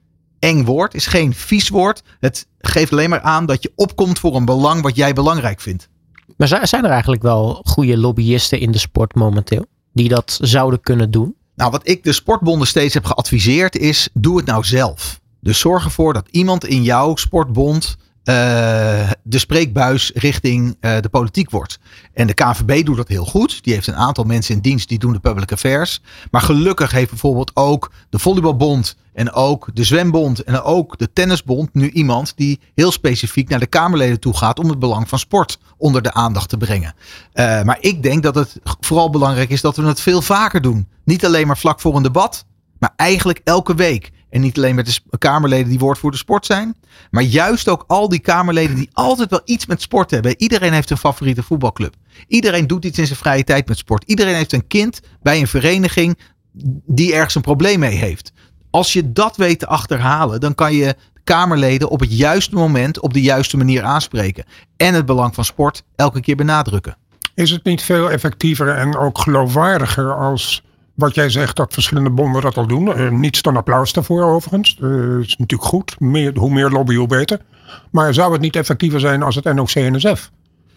eng woord, is geen vies woord. Het geeft alleen maar aan dat je opkomt voor een belang wat jij belangrijk vindt. Maar zijn er eigenlijk wel goede lobbyisten in de sport momenteel? Die dat zouden kunnen doen? Nou, wat ik de sportbonden steeds heb geadviseerd is: doe het nou zelf. Dus zorg ervoor dat iemand in jouw sportbond uh, de spreekbuis richting uh, de politiek wordt. En de KNVB doet dat heel goed. Die heeft een aantal mensen in dienst die doen de public affairs. Maar gelukkig heeft bijvoorbeeld ook de Volleybalbond en ook de Zwembond en ook de Tennisbond nu iemand die heel specifiek naar de Kamerleden toe gaat om het belang van sport onder de aandacht te brengen. Uh, maar ik denk dat het vooral belangrijk is dat we het veel vaker doen. Niet alleen maar vlak voor een debat, maar eigenlijk elke week. En niet alleen met de Kamerleden die woordvoerder sport zijn. Maar juist ook al die Kamerleden die altijd wel iets met sport hebben. Iedereen heeft een favoriete voetbalclub. Iedereen doet iets in zijn vrije tijd met sport. Iedereen heeft een kind bij een vereniging die ergens een probleem mee heeft. Als je dat weet te achterhalen, dan kan je Kamerleden op het juiste moment op de juiste manier aanspreken. En het belang van sport elke keer benadrukken. Is het niet veel effectiever en ook geloofwaardiger als wat jij zegt dat verschillende bonden dat al doen. Uh, niets dan applaus daarvoor overigens. Dat uh, is natuurlijk goed. Meer, hoe meer lobby, hoe beter. Maar zou het niet effectiever zijn als het NOC-NSF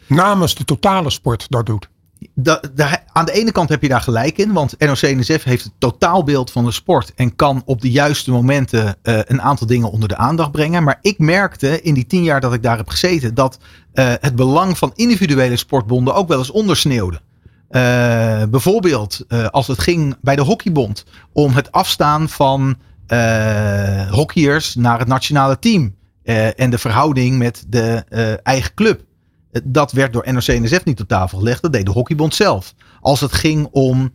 namens de totale sport dat doet? Aan de ene kant heb je daar gelijk in, want NOC-NSF heeft het totaalbeeld van de sport en kan op de juiste momenten uh, een aantal dingen onder de aandacht brengen. Maar ik merkte in die tien jaar dat ik daar heb gezeten dat het belang van individuele sportbonden ook wel eens ondersneeuwde. Uh, bijvoorbeeld uh, als het ging bij de hockeybond om het afstaan van uh, hockeyers naar het nationale team. en de verhouding met de eigen club. Dat werd door NOC-NSF niet op tafel gelegd. Dat deed de hockeybond zelf. Als het ging om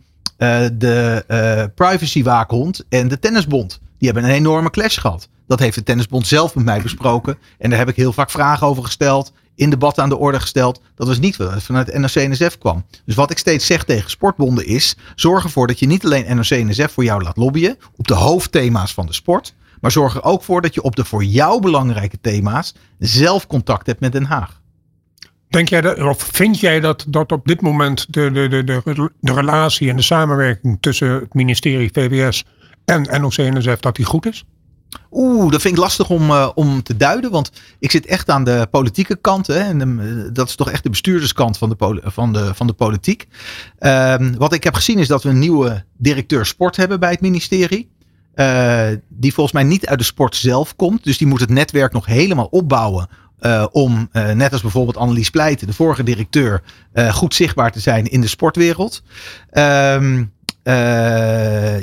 de privacywaakhond en de tennisbond. Die hebben een enorme clash gehad. Dat heeft de tennisbond zelf met mij besproken. En daar heb ik heel vaak vragen over gesteld in debat aan de orde gesteld. Dat was niet wat vanuit NOC-NSF kwam. Dus wat ik steeds zeg tegen sportbonden is: zorg ervoor dat je niet alleen NOC-NSF voor jou laat lobbyen op de hoofdthema's van de sport. Maar zorg er ook voor dat je op de voor jou belangrijke thema's zelf contact hebt met Den Haag. Denk jij dat, of vind jij dat, dat op dit moment de, de, de, de, de relatie en de samenwerking tussen het ministerie VWS en NOC-NSF dat die goed is? Oeh, dat vind ik lastig om, uh, om te duiden. Want ik zit echt aan de politieke kant. Hè, en de, dat is toch echt de bestuurderskant van de, van de, van de politiek. Uh, wat ik heb gezien is dat we een nieuwe directeur sport hebben bij het ministerie. Uh, die volgens mij niet uit de sport zelf komt. Dus die moet het netwerk nog helemaal opbouwen. Uh, om, net als bijvoorbeeld Annelies Pleiten, de vorige directeur, goed zichtbaar te zijn in de sportwereld. Ehm,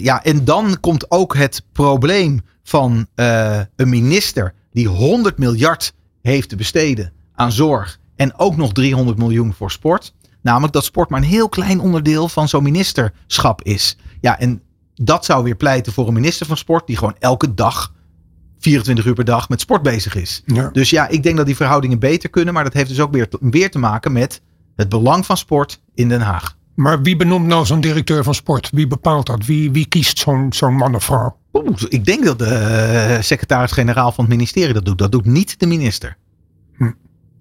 ja, en dan komt ook het probleem van uh, een minister die 100 miljard heeft te besteden aan zorg en ook nog 300 miljoen voor sport. Namelijk dat sport maar een heel klein onderdeel van zo'n ministerschap is. Ja, en dat zou weer pleiten voor een minister van sport die gewoon elke dag 24 uur per dag met sport bezig is. Ja. Dus ja, ik denk dat die verhoudingen beter kunnen, maar dat heeft dus ook weer, weer te maken met het belang van sport in Den Haag. Maar wie benoemt nou zo'n directeur van sport? Wie bepaalt dat? Wie, wie kiest zo'n zo'n man of vrouw? Oeh, ik denk dat de uh, secretaris-generaal van het ministerie dat doet. Dat doet niet de minister.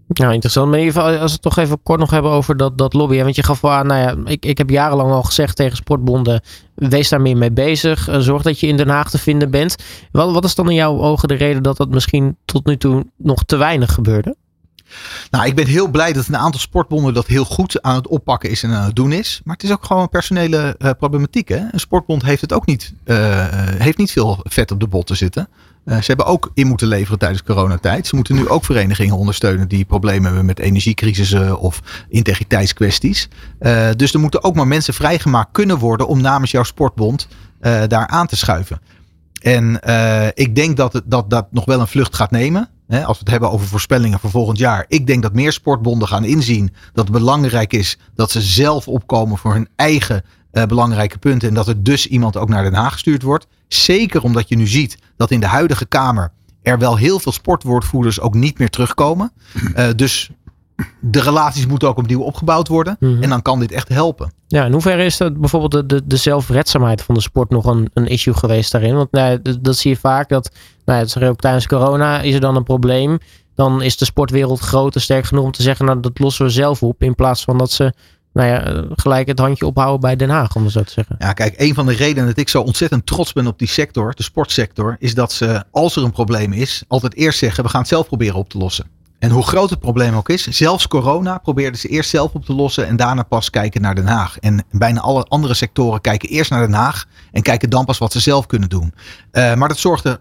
Nou, interessant. Maar even, als we het toch even kort nog hebben over dat, dat lobbyen. Want je gaf wel aan, nou ja, ik, ik heb jarenlang al gezegd tegen sportbonden, wees daar meer mee bezig. Uh, zorg dat je in Den Haag te vinden bent. Wat, wat is dan in jouw ogen de reden dat dat misschien tot nu toe nog te weinig gebeurde? Nou, ik ben heel blij dat een aantal sportbonden dat heel goed aan het oppakken is en aan het doen is. Maar het is ook gewoon een personele uh, problematiek. Hè? Een sportbond heeft het ook niet, uh, heeft niet veel vet op de botten zitten. Uh, ze hebben ook in moeten leveren tijdens coronatijd. Ze moeten nu ook verenigingen ondersteunen die problemen hebben met energiecrisissen of integriteitskwesties. Dus er moeten ook maar mensen vrijgemaakt kunnen worden om namens jouw sportbond daar aan te schuiven. En ik denk dat, het, dat dat nog wel een vlucht gaat nemen. Hè, als we het hebben over voorspellingen voor volgend jaar. Ik denk dat meer sportbonden gaan inzien dat het belangrijk is dat ze zelf opkomen voor hun eigen uh, belangrijke punten. En dat er dus iemand ook naar Den Haag gestuurd wordt. Zeker omdat je nu ziet dat in de huidige Kamer er wel heel veel sportwoordvoerders ook niet meer terugkomen. Uh, dus de relaties moeten ook opnieuw opgebouwd worden. Mm -hmm. En dan kan dit echt helpen. Ja, in hoeverre is dat bijvoorbeeld de, de, de zelfredzaamheid van de sport nog een, een issue geweest daarin? Want nou, dat, dat zie je vaak dat, nou, dat ook tijdens corona is er dan een probleem. Dan is de sportwereld groot en sterk genoeg om te zeggen, nou dat lossen we zelf op. In plaats van dat ze nou ja, gelijk het handje ophouden bij Den Haag, om het zo te zeggen. Ja, kijk, een van de redenen dat ik zo ontzettend trots ben op die sector, de sportsector, is dat ze, als er een probleem is, altijd eerst zeggen, we gaan het zelf proberen op te lossen. En hoe groot het probleem ook is, zelfs corona probeerden ze eerst zelf op te lossen en daarna pas kijken naar Den Haag. En bijna alle andere sectoren kijken eerst naar Den Haag en kijken dan pas wat ze zelf kunnen doen. Uh, maar dat zorgt er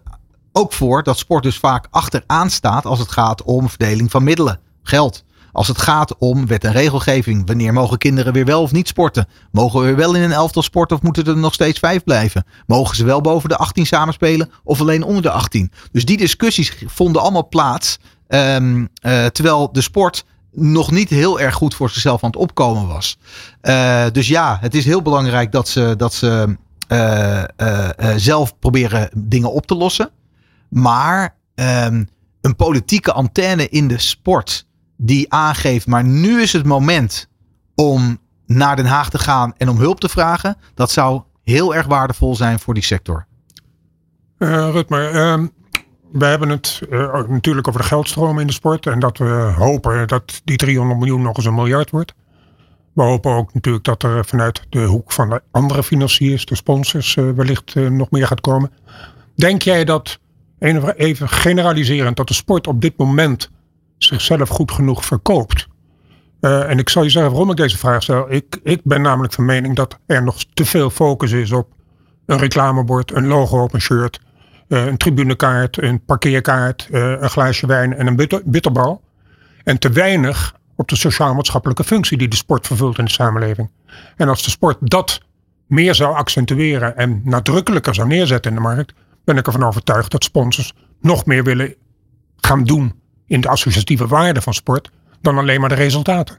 ook voor dat sport dus vaak achteraan staat als het gaat om verdeling van middelen, geld. Als het gaat om wet en regelgeving. Wanneer mogen kinderen weer wel of niet sporten? Mogen we weer wel in een elftal sporten of moeten er nog steeds vijf blijven? Mogen ze wel boven de 18 samenspelen of alleen onder de 18? Dus die discussies vonden allemaal plaats. Um, uh, terwijl de sport nog niet heel erg goed voor zichzelf aan het opkomen was. Uh, dus ja, het is heel belangrijk dat ze, dat ze uh, zelf proberen dingen op te lossen. Maar um, een politieke antenne in de sport die aangeeft, maar nu is het moment om naar Den Haag te gaan en om hulp te vragen. Dat zou heel erg waardevol zijn voor die sector. Uh, Rutmer, uh, we hebben het uh, natuurlijk over de geldstroom in de sport. En dat we hopen dat die 300 miljoen nog eens een miljard wordt. We hopen ook natuurlijk dat er vanuit de hoek van de andere financiers, de sponsors, uh, wellicht uh, nog meer gaat komen. Denk jij dat, even generaliserend, dat de sport op dit moment zichzelf goed genoeg verkoopt? En ik zal je zeggen waarom ik deze vraag stel. Ik, ik ben namelijk van mening dat er nog te veel focus is op een reclamebord, een logo op een shirt, een tribunekaart, een parkeerkaart, uh, een glaasje wijn en een bitter, bitterbal. En te weinig op de sociaal-maatschappelijke functie die de sport vervult in de samenleving. En als de sport dat meer zou accentueren en nadrukkelijker zou neerzetten in de markt, ben ik ervan overtuigd dat sponsors nog meer willen gaan doen in de associatieve waarde van sport dan alleen maar de resultaten.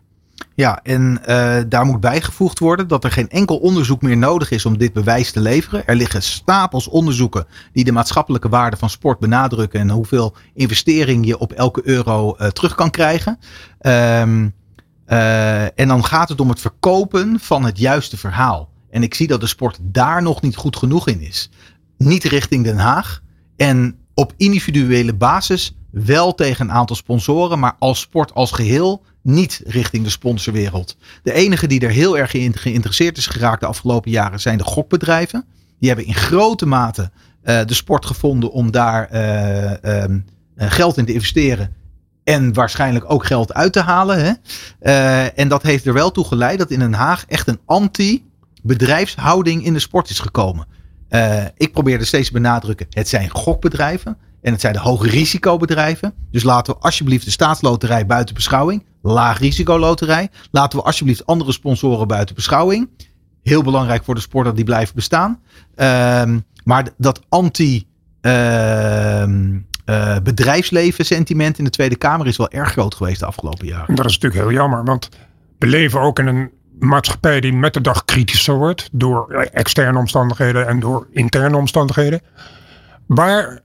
Ja, en uh, daar moet bijgevoegd worden dat er geen enkel onderzoek meer nodig is om dit bewijs te leveren. Er liggen stapels onderzoeken die de maatschappelijke waarde van sport benadrukken en hoeveel investering je op elke euro uh, terug kan krijgen. Um, uh, en dan gaat het om het verkopen van het juiste verhaal. En ik zie dat de sport daar nog niet goed genoeg in is. Niet richting Den Haag. En op individuele basis wel tegen een aantal sponsoren, maar als sport als geheel niet richting de sponsorwereld. De enige die er heel erg in geïnteresseerd is geraakt de afgelopen jaren zijn de gokbedrijven. Die hebben in grote mate uh, de sport gevonden om daar uh, um, geld in te investeren. En waarschijnlijk ook geld uit te halen. Hè? En dat heeft er wel toe geleid dat in Den Haag echt een anti-bedrijfshouding in de sport is gekomen. Ik probeerde steeds te benadrukken, het zijn gokbedrijven. En het zijn de hoge risicobedrijven. Dus laten we alsjeblieft de staatsloterij buiten beschouwing. Laag risicoloterij. Laten we alsjeblieft andere sponsoren buiten beschouwing. Heel belangrijk voor de sport dat die blijven bestaan. Um, maar dat anti uh, uh, bedrijfsleven sentiment in de Tweede Kamer is wel erg groot geweest de afgelopen jaren. Dat is natuurlijk heel jammer. Want we leven ook in een maatschappij die met de dag kritischer wordt. Door externe omstandigheden en door interne omstandigheden. Waar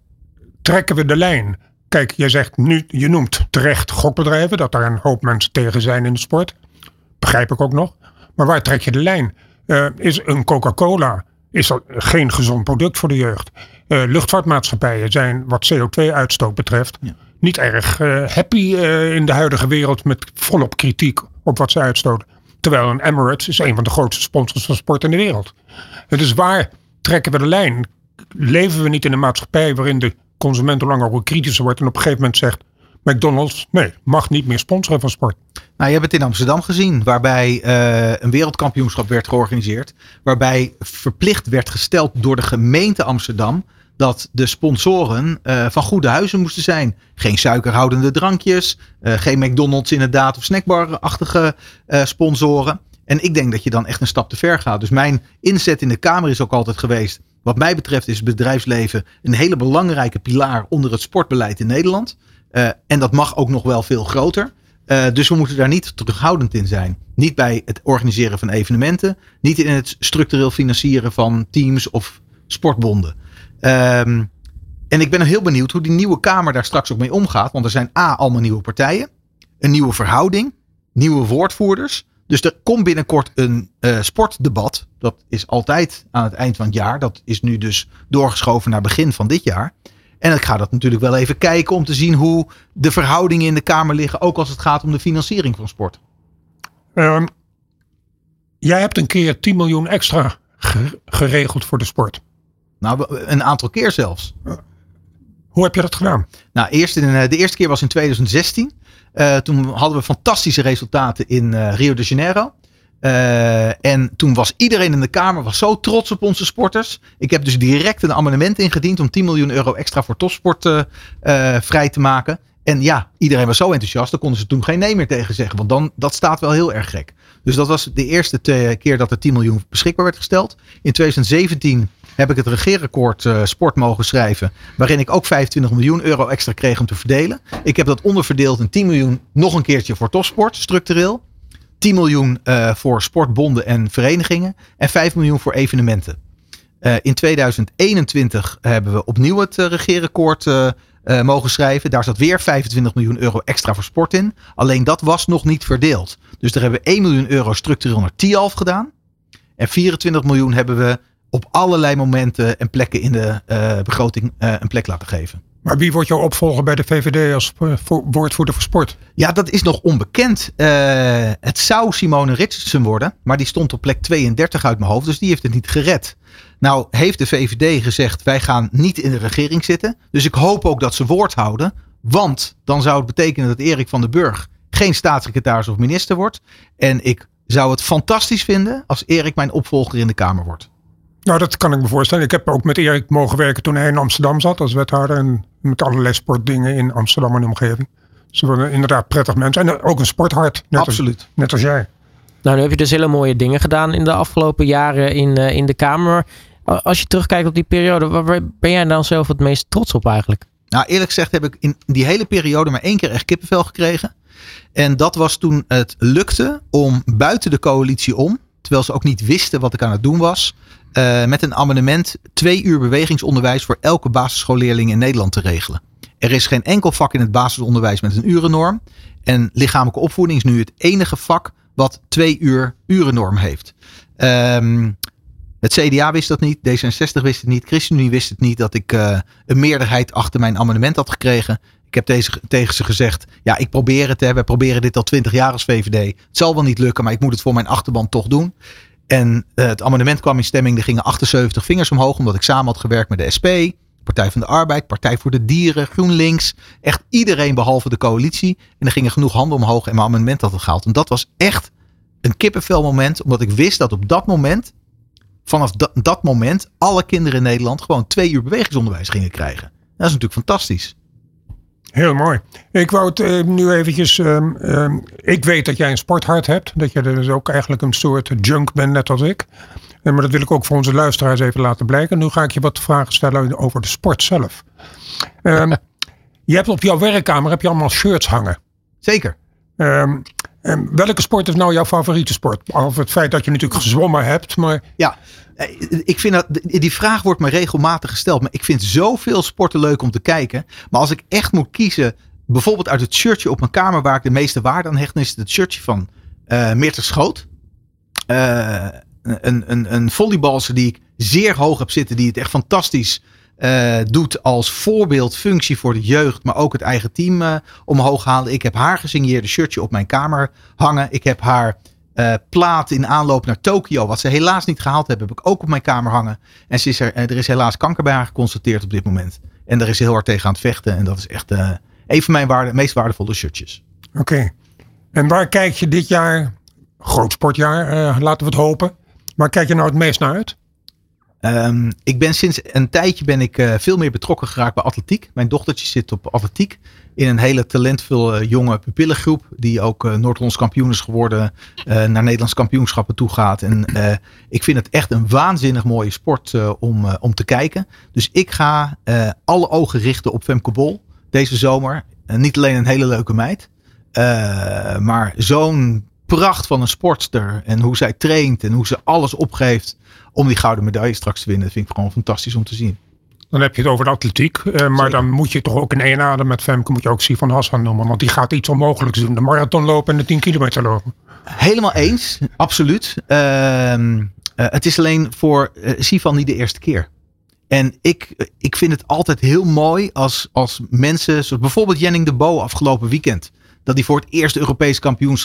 trekken we de lijn? Kijk, jij zegt nu, je noemt terecht gokbedrijven, dat daar een hoop mensen tegen zijn in de sport. Begrijp ik ook nog. Maar waar trek je de lijn? Uh, is een Coca-Cola is dat geen gezond product voor de jeugd? Uh, luchtvaartmaatschappijen zijn wat CO2-uitstoot betreft ja. niet erg uh, happy in de huidige wereld met volop kritiek op wat ze uitstoten. Terwijl een Emirates is een van de grootste sponsors van sport in de wereld. Dus waar trekken we de lijn? Leven we niet in een maatschappij waarin de consument hoe langer hoe kritischer wordt en op een gegeven moment zegt McDonald's, nee, mag niet meer sponsoren van sport. Nou, je hebt het in Amsterdam gezien, waarbij uh, een wereldkampioenschap werd georganiseerd. Waarbij verplicht werd gesteld door de gemeente Amsterdam dat de sponsoren uh, van goede huizen moesten zijn. Geen suikerhoudende drankjes, uh, geen McDonald's inderdaad of snackbar-achtige sponsoren. En ik denk dat je dan echt een stap te ver gaat. Dus mijn inzet in de Kamer is ook altijd geweest. Wat mij betreft is bedrijfsleven een hele belangrijke pilaar onder het sportbeleid in Nederland. Uh, en dat mag ook nog wel veel groter. Uh, dus we moeten daar niet terughoudend in zijn. Niet bij het organiseren van evenementen. Niet in het structureel financieren van teams of sportbonden. Um, en ik ben heel benieuwd hoe die nieuwe Kamer daar straks ook mee omgaat. Want er zijn A, allemaal nieuwe partijen. Een nieuwe verhouding. Nieuwe woordvoerders. Dus er komt binnenkort een uh, sportdebat. Dat is altijd aan het eind van het jaar. Dat is nu dus doorgeschoven naar begin van dit jaar. En ik ga dat natuurlijk wel even kijken om te zien hoe de verhoudingen in de Kamer liggen. Ook als het gaat om de financiering van sport. Um, jij hebt een keer 10 miljoen extra geregeld voor de sport. Nou, een aantal keer zelfs. Hoe heb je dat gedaan? Nou, eerst in, eh, de eerste keer was in 2016. Uh, toen hadden we fantastische resultaten in uh, Rio de Janeiro. Uh, en toen was iedereen in de Kamer was zo trots op onze sporters. Ik heb dus direct een amendement ingediend om 10 miljoen euro extra voor topsport vrij te maken. En ja, iedereen was zo enthousiast, daar konden ze toen geen nee meer tegen zeggen. Want dan, dat staat wel heel erg gek. Dus dat was de eerste keer dat er 10 miljoen beschikbaar werd gesteld. In 2017 heb ik het regeerakkoord uh, sport mogen schrijven. Waarin ik ook 25 miljoen euro extra kreeg om te verdelen. Ik heb dat onderverdeeld in 10 miljoen nog een keertje voor topsport, structureel. 10 miljoen uh, voor sportbonden en verenigingen. En 5 miljoen voor evenementen. Uh, in 2021 hebben we opnieuw het regeerakkoord mogen schrijven. Daar zat weer 25 miljoen euro extra voor sport in. Alleen dat was nog niet verdeeld. Dus daar hebben we 1 miljoen euro structureel naar TIALF gedaan. En 24 miljoen hebben we op allerlei momenten en plekken in de begroting een plek laten geven. Maar wie wordt jouw opvolger bij de VVD als woordvoerder voor sport? Ja, dat is nog onbekend. Uh, het zou Simone Richardson worden, maar die stond op plek 32 uit mijn hoofd, dus die heeft het niet gered. Nou heeft de VVD gezegd, wij gaan niet in de regering zitten. Dus ik hoop ook dat ze woord houden. Want dan zou het betekenen dat Erik van den Burg geen staatssecretaris of minister wordt. En ik zou het fantastisch vinden als Erik mijn opvolger in de Kamer wordt. Nou, dat kan ik me voorstellen. Ik heb ook met Erik mogen werken toen hij in Amsterdam zat als wethouder. En met allerlei sportdingen in Amsterdam en de omgeving. Ze worden inderdaad prettig mensen. En ook een sporthart. Net Absoluut. Als, net als jij. Nou, nu heb je dus hele mooie dingen gedaan in de afgelopen jaren in, uh, in de Kamer. Als je terugkijkt op die periode, waar ben jij dan zelf het meest trots op eigenlijk? Nou, eerlijk gezegd heb ik in die hele periode maar één keer echt kippenvel gekregen. En dat was toen het lukte om buiten de coalitie om, terwijl ze ook niet wisten wat ik aan het doen was, uh, met een amendement twee uur bewegingsonderwijs voor elke basisschoolleerling in Nederland te regelen. Er is geen enkel vak in het basisonderwijs met een urennorm. En lichamelijke opvoeding is nu het enige vak wat twee uur urennorm heeft. Um, het CDA wist dat niet, D66 wist het niet, ChristenUnie wist het niet dat ik uh, een meerderheid achter mijn amendement had gekregen. Ik heb deze, tegen ze gezegd, ja ik probeer het, hè, we proberen dit al twintig jaar als VVD. Het zal wel niet lukken, maar ik moet het voor mijn achterban toch doen. En uh, het amendement kwam in stemming. Er gingen 78 vingers omhoog. Omdat ik samen had gewerkt met de SP. Partij van de Arbeid. Partij voor de Dieren. GroenLinks. Echt iedereen behalve de coalitie. En er gingen genoeg handen omhoog. En mijn amendement had het gehaald. En dat was echt een kippenvel moment. Omdat ik wist dat op dat moment. Vanaf dat, dat moment. Alle kinderen in Nederland gewoon twee uur bewegingsonderwijs gingen krijgen. Dat is natuurlijk fantastisch. Heel mooi. Ik wou het uh, nu eventjes. Um, um, ik weet dat jij een sporthart hebt. Dat je dus ook eigenlijk een soort junk bent, net als ik. Uh, maar dat wil ik ook voor onze luisteraars even laten blijken. Nu ga ik je wat vragen stellen over de sport zelf. Um, je hebt op jouw werkkamer heb je allemaal shirts hangen. Zeker. Welke sport is nou jouw favoriete sport? Of het feit dat je natuurlijk gezwommen hebt. Maar... Ja, eh, ik vind dat, die vraag wordt me regelmatig gesteld. Maar ik vind zoveel sporten leuk om te kijken. Maar als ik echt moet kiezen, bijvoorbeeld uit het shirtje op mijn kamer waar ik de meeste waarde aan hecht, is het het shirtje van uh, Schoot. eh, een, een, een die ik zeer hoog heb zitten. Die het echt fantastisch uh, doet als voorbeeldfunctie voor de jeugd. Maar ook het eigen team uh, omhoog halen. Ik heb haar gesigneerde shirtje op mijn kamer hangen. Ik heb haar uh, plaat in aanloop naar Tokio. Wat ze helaas niet gehaald hebben. Heb ik ook op mijn kamer hangen. En ze is er, er is helaas kanker bij haar geconstateerd op dit moment. En daar is ze heel hard tegen aan het vechten. En dat is echt een van mijn meest waardevolle shirtjes. Oké. En waar kijk je dit jaar, groot sportjaar, laten we het hopen. Waar kijk je nou het meest naar uit? Um, ik ben sinds een tijdje ben ik uh, veel meer betrokken geraakt bij atletiek. Mijn dochtertje zit op atletiek in een hele talentvolle jonge pupillengroep. Die ook uh, Noord-Hollands kampioen is geworden. Naar Nederlands kampioenschappen toe gaat. En ik vind het echt een waanzinnig mooie sport om, om te kijken. Dus ik ga alle ogen richten op Femke Bol deze zomer. niet alleen een hele leuke meid. maar zo'n pracht van een sportster. En hoe zij traint en hoe ze alles opgeeft om die gouden medaille straks te winnen. Dat vind ik gewoon fantastisch om te zien. Dan heb je het over de atletiek. Uh, maar dan moet je toch ook in één adem met Femke moet je ook Sifan Hassan noemen. Want die gaat iets onmogelijks doen. De marathon lopen en de 10 kilometer lopen. Helemaal eens. Absoluut. Uh, uh, het is alleen voor uh, Sifan niet de eerste keer. En ik, ik vind het altijd heel mooi als, als mensen, zoals bijvoorbeeld Jenning de Bo afgelopen weekend dat hij voor het eerst Europees kampioen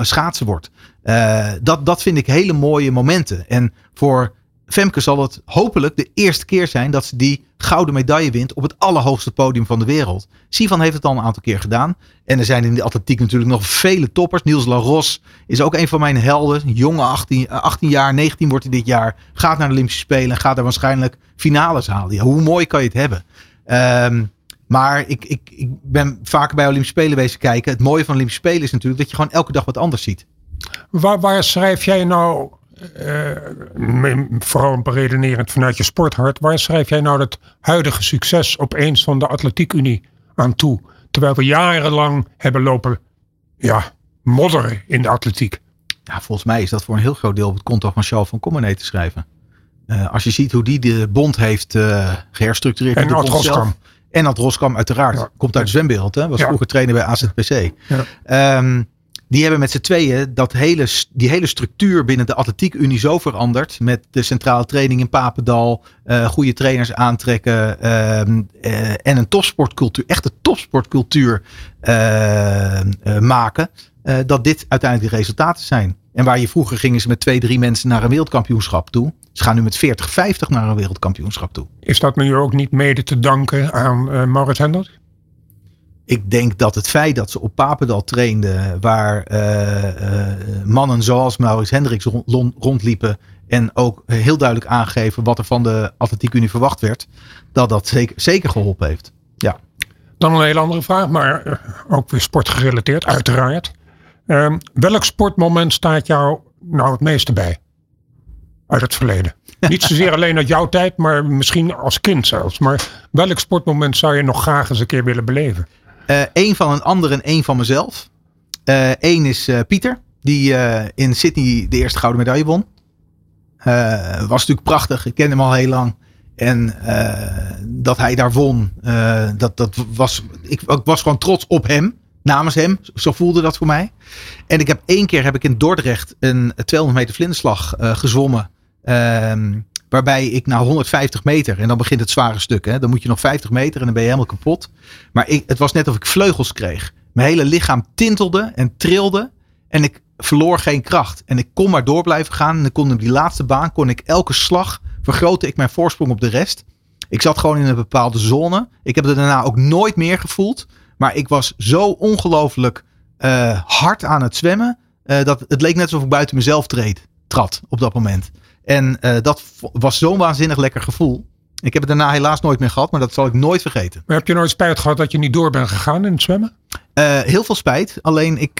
schaatsen wordt. Uh, dat, dat vind ik hele mooie momenten. En voor Femke zal het hopelijk de eerste keer zijn dat ze die gouden medaille wint op het allerhoogste podium van de wereld. Sivan heeft het al een aantal keer gedaan. En er zijn in de atletiek natuurlijk nog vele toppers. Niels Laros is ook een van mijn helden. Jonge 18, 18 jaar, 19 wordt hij dit jaar. Gaat naar de Olympische Spelen en gaat er waarschijnlijk finales halen. Hoe mooi kan je het hebben? Um, maar ik, ik, ik ben vaker bij Olympische Spelen wezen kijken. Het mooie van Olympische Spelen is natuurlijk dat je gewoon elke dag wat anders ziet. Waar, waar schrijf jij nou, uh, vooral redenerend vanuit je sporthart, waar schrijf jij nou het huidige succes opeens van de Atletiek Unie aan toe? Terwijl we jarenlang hebben lopen ja, modderen in de atletiek. Ja, volgens mij is dat voor een heel groot deel op het konto van Charles van Commenee te schrijven. Uh, als je ziet hoe die de bond heeft uh, geherstructureerd. En Ad en dat Roskam uiteraard komt uit zwembeeld. Hè? Was vroeger trainer bij AZPC. Um, die hebben met z'n tweeën dat hele, die hele structuur binnen de Atletiek-Unie zo veranderd. Met de centrale training in Papendal. Uh, goede trainers aantrekken. Uh, uh, en een topsportcultuur, echte topsportcultuur maken. dat dit uiteindelijk de resultaten zijn. En waar je vroeger gingen ze met twee, drie mensen naar een wereldkampioenschap toe. Ze gaan nu met 40, 50 naar een wereldkampioenschap toe. Is dat nu ook niet mede te danken aan uh, Maurits Hendricks? Ik denk dat het feit dat ze op Papendal trainden, waar uh, uh, mannen zoals Maurits Hendricks rond, rondliepen en ook heel duidelijk aangeven wat er van de Atletiek Unie verwacht werd, dat dat zeker, zeker geholpen heeft. Ja. Dan een hele andere vraag, maar ook weer sportgerelateerd, uiteraard. Um, welk sportmoment staat jou nou het meeste bij? Uit het verleden. Niet zozeer alleen uit jouw tijd, maar misschien als kind zelfs. Maar welk sportmoment zou je nog graag eens een keer willen beleven? Eén uh, van een ander en één van mezelf. Eén uh, is uh, Pieter, die eh, in Sydney de eerste gouden medaille won. was natuurlijk prachtig. Ik ken hem al heel lang. En dat hij daar won, dat, dat was, ik, ik was gewoon trots op hem namens hem. Zo voelde dat voor mij. En ik heb één keer heb ik in Dordrecht een 200 meter vlinderslag uh, gezwommen. Uh, waarbij ik na 150 meter, en dan begint het zware stuk. Hè, dan moet je nog 50 meter en dan ben je helemaal kapot. Maar ik, het was net of ik vleugels kreeg. Mijn hele lichaam tintelde en trilde. En ik verloor geen kracht. En ik kon maar door blijven gaan. En dan kon op die laatste baan, kon ik elke slag vergrootte ik mijn voorsprong op de rest. Ik zat gewoon in een bepaalde zone. Ik heb het daarna ook nooit meer gevoeld. Maar ik was zo ongelooflijk uh, hard aan het zwemmen. Uh, dat het leek net alsof ik buiten mezelf treed, trad op dat moment. En uh, dat was zo'n waanzinnig lekker gevoel. Ik heb het daarna helaas nooit meer gehad, maar dat zal ik nooit vergeten. Maar heb je nooit spijt gehad dat je niet door bent gegaan in het zwemmen? heel veel spijt. Alleen ik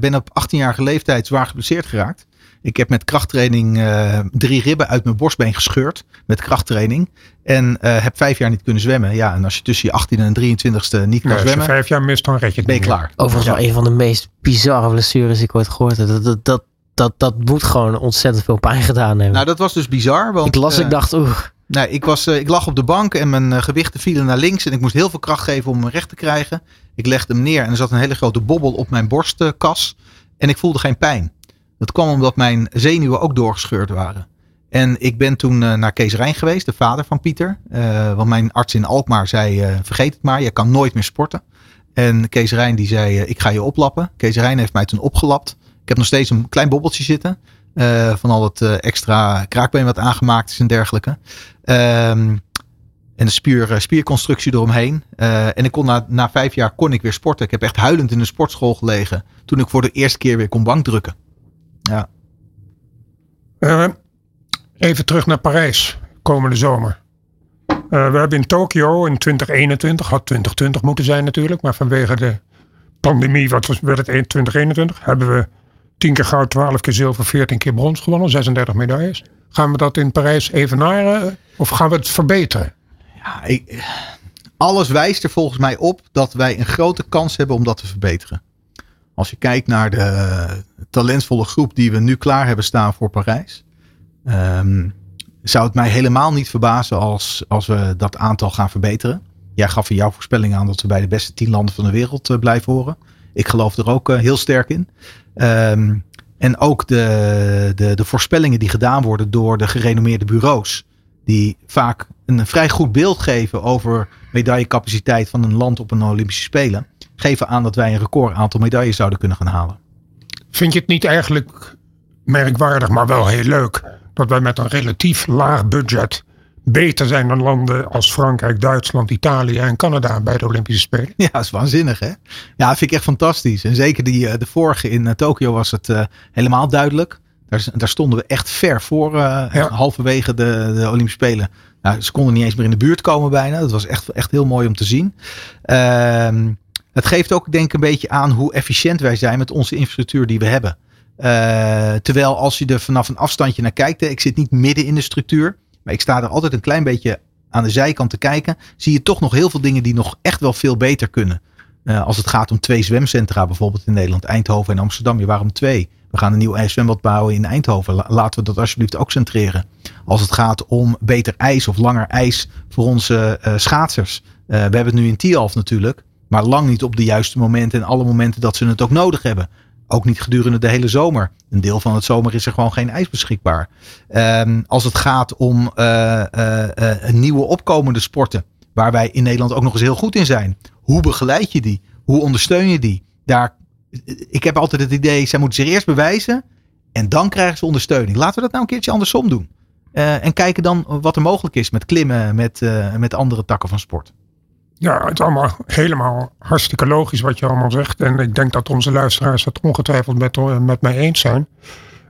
ben op 18-jarige leeftijd zwaar geblesseerd geraakt. Ik heb met krachttraining uh, drie ribben uit mijn borstbeen gescheurd. Met krachttraining. En uh, heb vijf jaar niet kunnen zwemmen. Ja, en als je tussen je 18 en 23ste niet kan nee, zwemmen. Als je vijf jaar mist, dan red je het Ben je klaar. Overigens ja. wel een van de meest bizarre blessures die ik ooit gehoord heb. Dat, dat, dat, dat, dat moet gewoon ontzettend veel pijn gedaan hebben. Nou, dat was dus bizar. Want, ik las, uh, ik dacht, oeh. Nee, ik, was, ik lag op de bank en mijn gewichten vielen naar links. En ik moest heel veel kracht geven om hem recht te krijgen. Ik legde hem neer en er zat een hele grote bobbel op mijn borstkas. En ik voelde geen pijn. Dat kwam omdat mijn zenuwen ook doorgescheurd waren. En ik ben toen naar Kees Rijn geweest, de vader van Pieter. want mijn arts in Alkmaar zei, vergeet het maar, je kan nooit meer sporten. En Kees Rijn die zei, ik ga je oplappen. Kees Rijn heeft mij toen opgelapt. Ik heb nog steeds een klein bobbeltje zitten. van al het extra kraakbeen wat aangemaakt is en dergelijke. Ehm, en de spier, eh, spierconstructie eromheen. En ik kon na, na vijf jaar kon ik weer sporten. Ik heb echt huilend in de sportschool gelegen. Toen ik voor de eerste keer weer kon bankdrukken. Ja. Uh, even terug naar Parijs. Komende zomer. we hebben in Tokio in 2021, had 2020 moeten zijn natuurlijk. Maar vanwege de pandemie, wat was, werd het 2021, hebben we 10 keer goud, 12 keer zilver, 14 keer brons gewonnen. 36 medailles. Gaan we dat in Parijs evenaren of gaan we het verbeteren? Ja, ik, alles wijst er volgens mij op dat wij een grote kans hebben om dat te verbeteren. Als je kijkt naar de talentvolle groep die we nu klaar hebben staan voor Parijs. Um, zou het mij helemaal niet verbazen als, als we dat aantal gaan verbeteren. Jij gaf in jouw voorspelling aan dat we bij de beste tien landen van de wereld uh, blijven horen. Ik geloof er ook uh, heel sterk in. Um, en ook de, de, de voorspellingen die gedaan worden door de gerenommeerde bureaus. Die vaak een vrij goed beeld geven over medaillecapaciteit van een land op een Olympische Spelen. Geven aan dat wij een record aantal medailles zouden kunnen gaan halen. Vind je het niet eigenlijk merkwaardig, maar wel heel leuk. Dat wij met een relatief laag budget beter zijn dan landen als Frankrijk, Duitsland, Italië en Canada bij de Olympische Spelen. Ja, dat is waanzinnig hè. Ja, dat vind ik echt fantastisch. En zeker die, eh, de vorige in uh, Tokio was het uh, helemaal duidelijk. Daar, daar, stonden we echt ver voor, uh, ja. halverwege de, de Olympische Spelen. Nou, ze konden niet eens meer in de buurt komen bijna. Dat was echt, echt heel mooi om te zien. Uh, het geeft ook denk ik een beetje aan hoe efficiënt wij zijn met onze infrastructuur die we hebben. terwijl als je er vanaf een afstandje naar kijkt, ik zit niet midden in de structuur. Maar ik sta er altijd een klein beetje aan de zijkant te kijken. Zie je toch nog heel veel dingen die nog echt wel veel beter kunnen. Uh, als het gaat om twee zwemcentra bijvoorbeeld in Nederland. Eindhoven en Amsterdam. Je waarom twee? We gaan een nieuw ijszwembad bouwen in Eindhoven. Laten we dat alsjeblieft ook centreren. Als het gaat om beter ijs of langer ijs voor onze uh, schaatsers. We hebben het nu in Tialf natuurlijk. Maar lang niet op de juiste momenten en alle momenten dat ze het ook nodig hebben. Ook niet gedurende de hele zomer. Een deel van het zomer is er gewoon geen ijs beschikbaar. Um, als het gaat om uh, uh, nieuwe opkomende sporten. Waar wij in Nederland ook nog eens heel goed in zijn. Hoe begeleid je die? Hoe ondersteun je die? Daar, ik heb altijd het idee, zij moeten zich eerst bewijzen. En dan krijgen ze ondersteuning. Laten we dat nou een keertje andersom doen. en kijken dan wat er mogelijk is met klimmen, met, met andere takken van sport. Ja, het is allemaal helemaal hartstikke logisch wat je allemaal zegt. En ik denk dat onze luisteraars het ongetwijfeld met, eh, met mij eens zijn.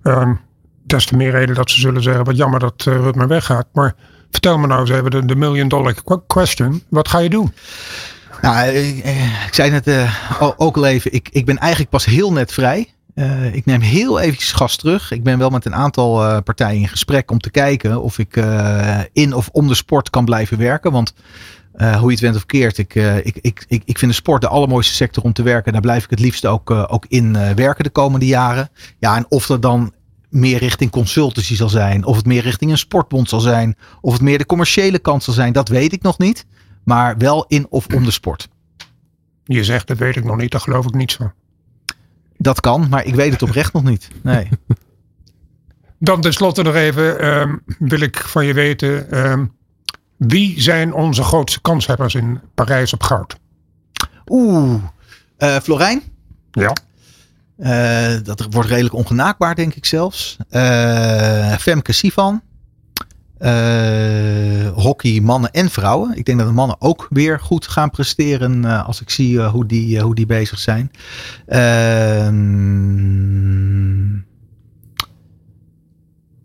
Um, des te meer reden dat ze zullen zeggen, wat jammer dat uh, Rutmer weggaat. Maar vertel me nou eens even de, de million dollar question. Wat ga je doen? Nou, ik, ik zei net ook al even, ik, ik ben eigenlijk pas heel net vrij. Ik neem heel eventjes gas terug. Ik ben wel met een aantal partijen in gesprek om te kijken of ik in of om de sport kan blijven werken. Want uh, hoe je het went of keert. Ik, uh, ik, ik, ik, ik vind de sport de allermooiste sector om te werken. Daar blijf ik het liefst ook, uh, ook in werken de komende jaren. Ja, en of dat dan meer richting consultancy zal zijn. Of het meer richting een sportbond zal zijn. Of het meer de commerciële kant zal zijn. Dat weet ik nog niet. Maar wel in of om de sport. Je zegt dat weet ik nog niet. Daar geloof ik niet zo. Dat kan, maar ik weet het oprecht nog niet. Nee. Dan tenslotte nog even um, wil ik van je weten. Um, wie zijn onze grootste kanshebbers in Parijs op goud? Oeh, uh, Florijn? Ja. Uh, dat wordt redelijk ongenaakbaar, denk ik zelfs. Uh, Femke Sivan. hockey mannen en vrouwen. Ik denk dat de mannen ook weer goed gaan presteren als ik zie hoe, die, hoe die bezig zijn. Ehm,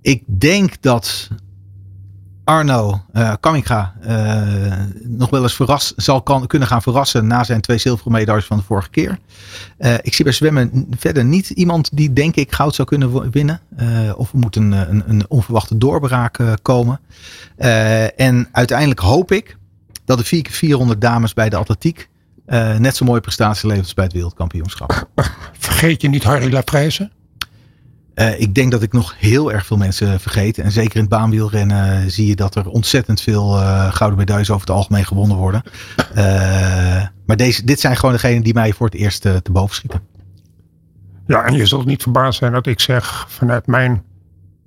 ik denk dat Arno uh, Kamminga uh, nog wel eens verras, zal kan, kunnen gaan verrassen na zijn twee zilveren medailles van de vorige keer. Uh, ik zie bij zwemmen verder niet iemand die denk ik goud zou kunnen winnen. of er moet een, een, een onverwachte doorbraak komen. en uiteindelijk hoop ik dat de 4 400 dames bij de atletiek net zo mooie prestatie levert als bij het wereldkampioenschap. Vergeet je niet Harry Laprijzen? Uh, ik denk dat ik nog heel erg veel mensen vergeet. En zeker in het baanwielrennen zie je dat er ontzettend veel uh, gouden medailles over het algemeen gewonnen worden. Uh, maar deze, dit zijn gewoon degenen die mij voor het eerst te boven schieten. Ja, en je zult niet verbaasd zijn dat ik zeg vanuit mijn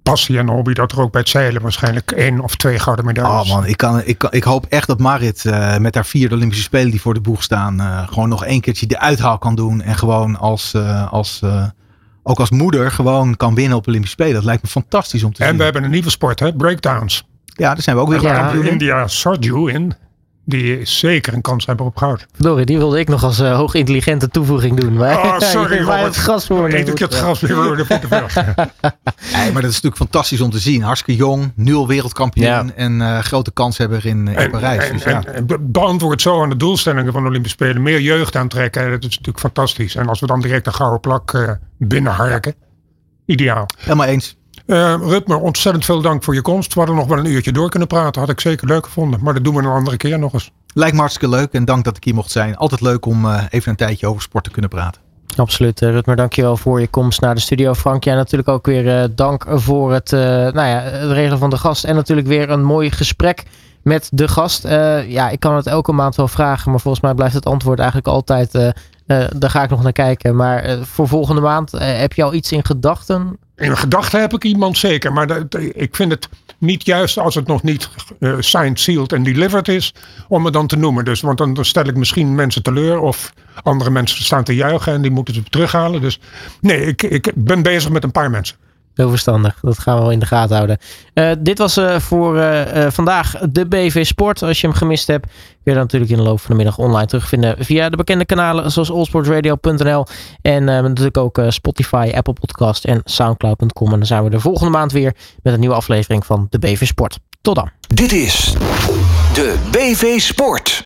passie en hobby dat er ook bij het zeilen waarschijnlijk één of twee gouden medailles. Oh man, ik, kan, ik, kan, ik hoop echt dat Marit uh, met haar vierde Olympische Spelen die voor de boeg staan, uh, gewoon nog één keertje de uithaal kan doen. En gewoon als, uh, als ook als moeder gewoon kan winnen op Olympische Spelen. Dat lijkt me fantastisch om te en zien. En we hebben een nieuwe sport, hè? breakdowns. Ja, daar zijn we ook weer ja, India Sarju in. Die is zeker een kans hebben op goud. Verdorie, die wilde ik nog als uh, hoog intelligente toevoeging doen. Maar oh, sorry je het gras voor Eet ik het gras weer voor de voeten Nee, maar dat is natuurlijk fantastisch om te zien. Hartstikke jong, nul wereldkampioen ja. en uh, grote kans hebben in, in en, Parijs. En, dus, ja. en beantwoord zo aan de doelstellingen van de Olympische Spelen. Meer jeugd aantrekken, dat is natuurlijk fantastisch. En als we dan direct een gouden plak uh, binnenharken, ideaal. Helemaal eens. Uh, Rutmer, ontzettend veel dank voor je komst. We hadden nog wel een uurtje door kunnen praten. Had ik zeker leuk gevonden. Maar dat doen we een andere keer nog eens. Lijkt me hartstikke leuk en dank dat ik hier mocht zijn. Altijd leuk om uh, even een tijdje over sport te kunnen praten. Absoluut, uh, Rutmer, dankjewel voor je komst naar de studio. Frank, jij natuurlijk ook weer uh, dank voor het, nou ja, het regelen van de gast. En natuurlijk weer een mooi gesprek met de gast. ja, ik kan het elke maand wel vragen, maar volgens mij blijft het antwoord eigenlijk altijd... daar ga ik nog naar kijken. Maar voor volgende maand, heb je al iets in gedachten? In gedachten heb ik iemand zeker, maar dat, ik vind het niet juist als het nog niet uh, signed, sealed en delivered is, om het dan te noemen. Dus, want dan stel ik misschien mensen teleur of andere mensen staan te juichen en die moeten ze terughalen. Dus nee, ik, ik ben bezig met een paar mensen. Heel verstandig. Dat gaan we wel in de gaten houden. Uh, dit was uh, voor uh, vandaag de BV Sport. Als je hem gemist hebt, kun je dat natuurlijk in de loop van de middag online terugvinden. Via de bekende kanalen zoals allsportradio.nl. En natuurlijk ook Spotify, Apple Podcast en Soundcloud.com. En dan zijn we de volgende maand weer met een nieuwe aflevering van de BV Sport. Tot dan. Dit is de BV Sport.